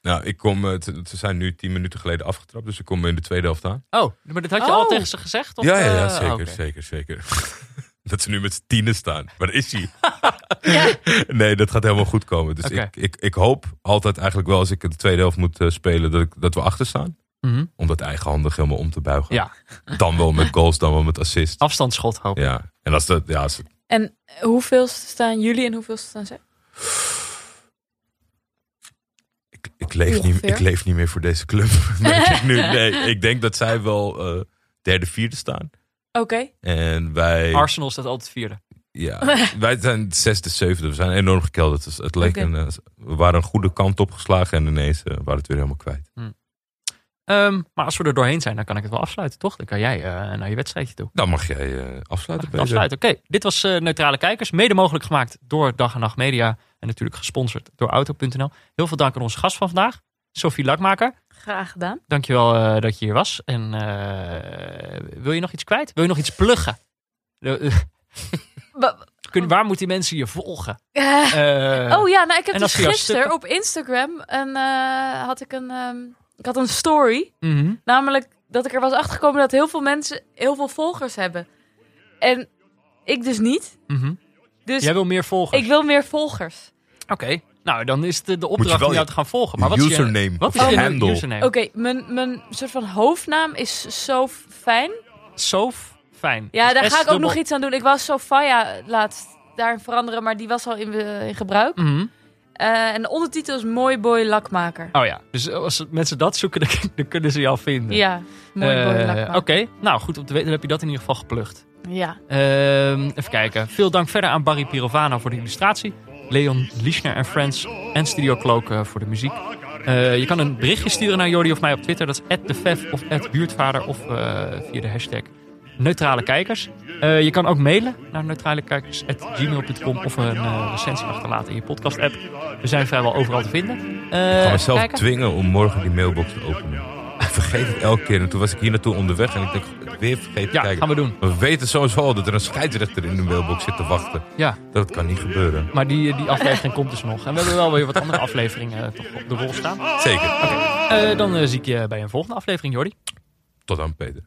Nou, ik kom, eh, ze zijn nu tien minuten geleden afgetrapt, dus ik kom in de tweede helft aan. Oh, maar dat had je Oh. al tegen ze gezegd? Of, ja, ja, ja, eh, zeker, zeker, zeker. dat ze nu met z'n tienen staan. Waar is hij? Ja. Nee, dat gaat helemaal goed komen. Dus ik, ik, ik hoop altijd eigenlijk wel als ik de tweede helft moet eh, spelen, dat, ik, dat we achter staan. Mhm. Om dat eigenhandig helemaal om te buigen. Ja, Dan wel met goals, dan wel met assist. afstandsschot hoop ik. Ja, en als dat, ja, als, En hoeveel staan jullie en hoeveel staan zij? ik, ik, leef niet, ik leef niet meer voor deze club. Ik nu. Nee, ik denk dat zij wel eh, derde, vierde staan. Oké. En wij, Arsenal staat altijd vierde. ja, wij zijn zesde, zevende. We zijn enorm gekelderd. Dus het leek een, eh, we waren een goede kant opgeslagen en ineens eh, waren het weer helemaal kwijt. Ehm, maar als we er doorheen zijn, dan kan ik het wel afsluiten, toch? Dan kan jij eh, naar je wedstrijdje toe. Dan mag jij eh, afsluiten. Afsluiten. Oké, dit was eh, Neutrale Kijkers. Mede mogelijk gemaakt door Dag en Nacht Media. En natuurlijk gesponsord door Auto.nl. Heel veel dank aan onze gast van vandaag, Sophie Lakmaker. Graag gedaan. Dankjewel eh dat je hier was. En eh, wil je nog iets kwijt? Wil je nog iets pluggen? Eh, Ba- kun- waar moeten die mensen je volgen? Eh, oh ja, nou ik heb en dus gisteren op Instagram een, eh, had ik een, ehm, ik had een story. mhm. Namelijk dat ik er was achtergekomen dat heel veel mensen heel veel volgers hebben. En ik dus niet. Mhm. Dus Jij wil meer volgers? ik wil meer volgers. Oké, nou dan is de, de opdracht om jou te gaan volgen. Maar wat is je username Wat of is je handle. username? Oké, mijn, mijn soort van hoofdnaam is zo fijn. Fijn. Ja, Dus daar S ga ik ook nog iets aan doen. Ik was Sofia laatst daarin veranderen, maar die was al in, in gebruik. Mhm. Eh, en de ondertitel is Mooi Boy Lakmaker. Oh ja, dus als mensen dat zoeken, dan, dan kunnen ze jou vinden. Ja, Mooi Boy Eh, Lakmaker. Oké, nou goed om te weten, dan heb je dat in ieder geval geplukt. Ja. Ehm, even kijken. Veel dank verder aan Barry Pirovano voor de illustratie. Leon Lischner en Friends en Studio Cloak eh, voor de muziek. Eh, je kan een berichtje sturen naar Jordi of mij op Twitter. Dat is @defef of @buurtvader of eh, via de hashtag neutrale kijkers. Je kan ook mailen naar neutralekijkers.gmail.com of een recensie achterlaten in je podcast app. We zijn vrijwel overal te vinden. Ik ga mezelf kijken. dwingen om morgen die mailbox te openen. Ik vergeet het elke keer. En toen was ik hier naartoe onderweg en ik denk, weer vergeten te Ja, kijken. gaan we doen. We weten sowieso al dat er een scheidsrechter in de mailbox zit te wachten. Ja, Dat kan niet gebeuren. maar die, die aflevering komt dus nog. En we hebben wel weer wat andere afleveringen eh, toch op de rol staan. Zeker. Eh, dan eh, zie ik je bij een volgende aflevering, Jordi. Tot dan, Peter.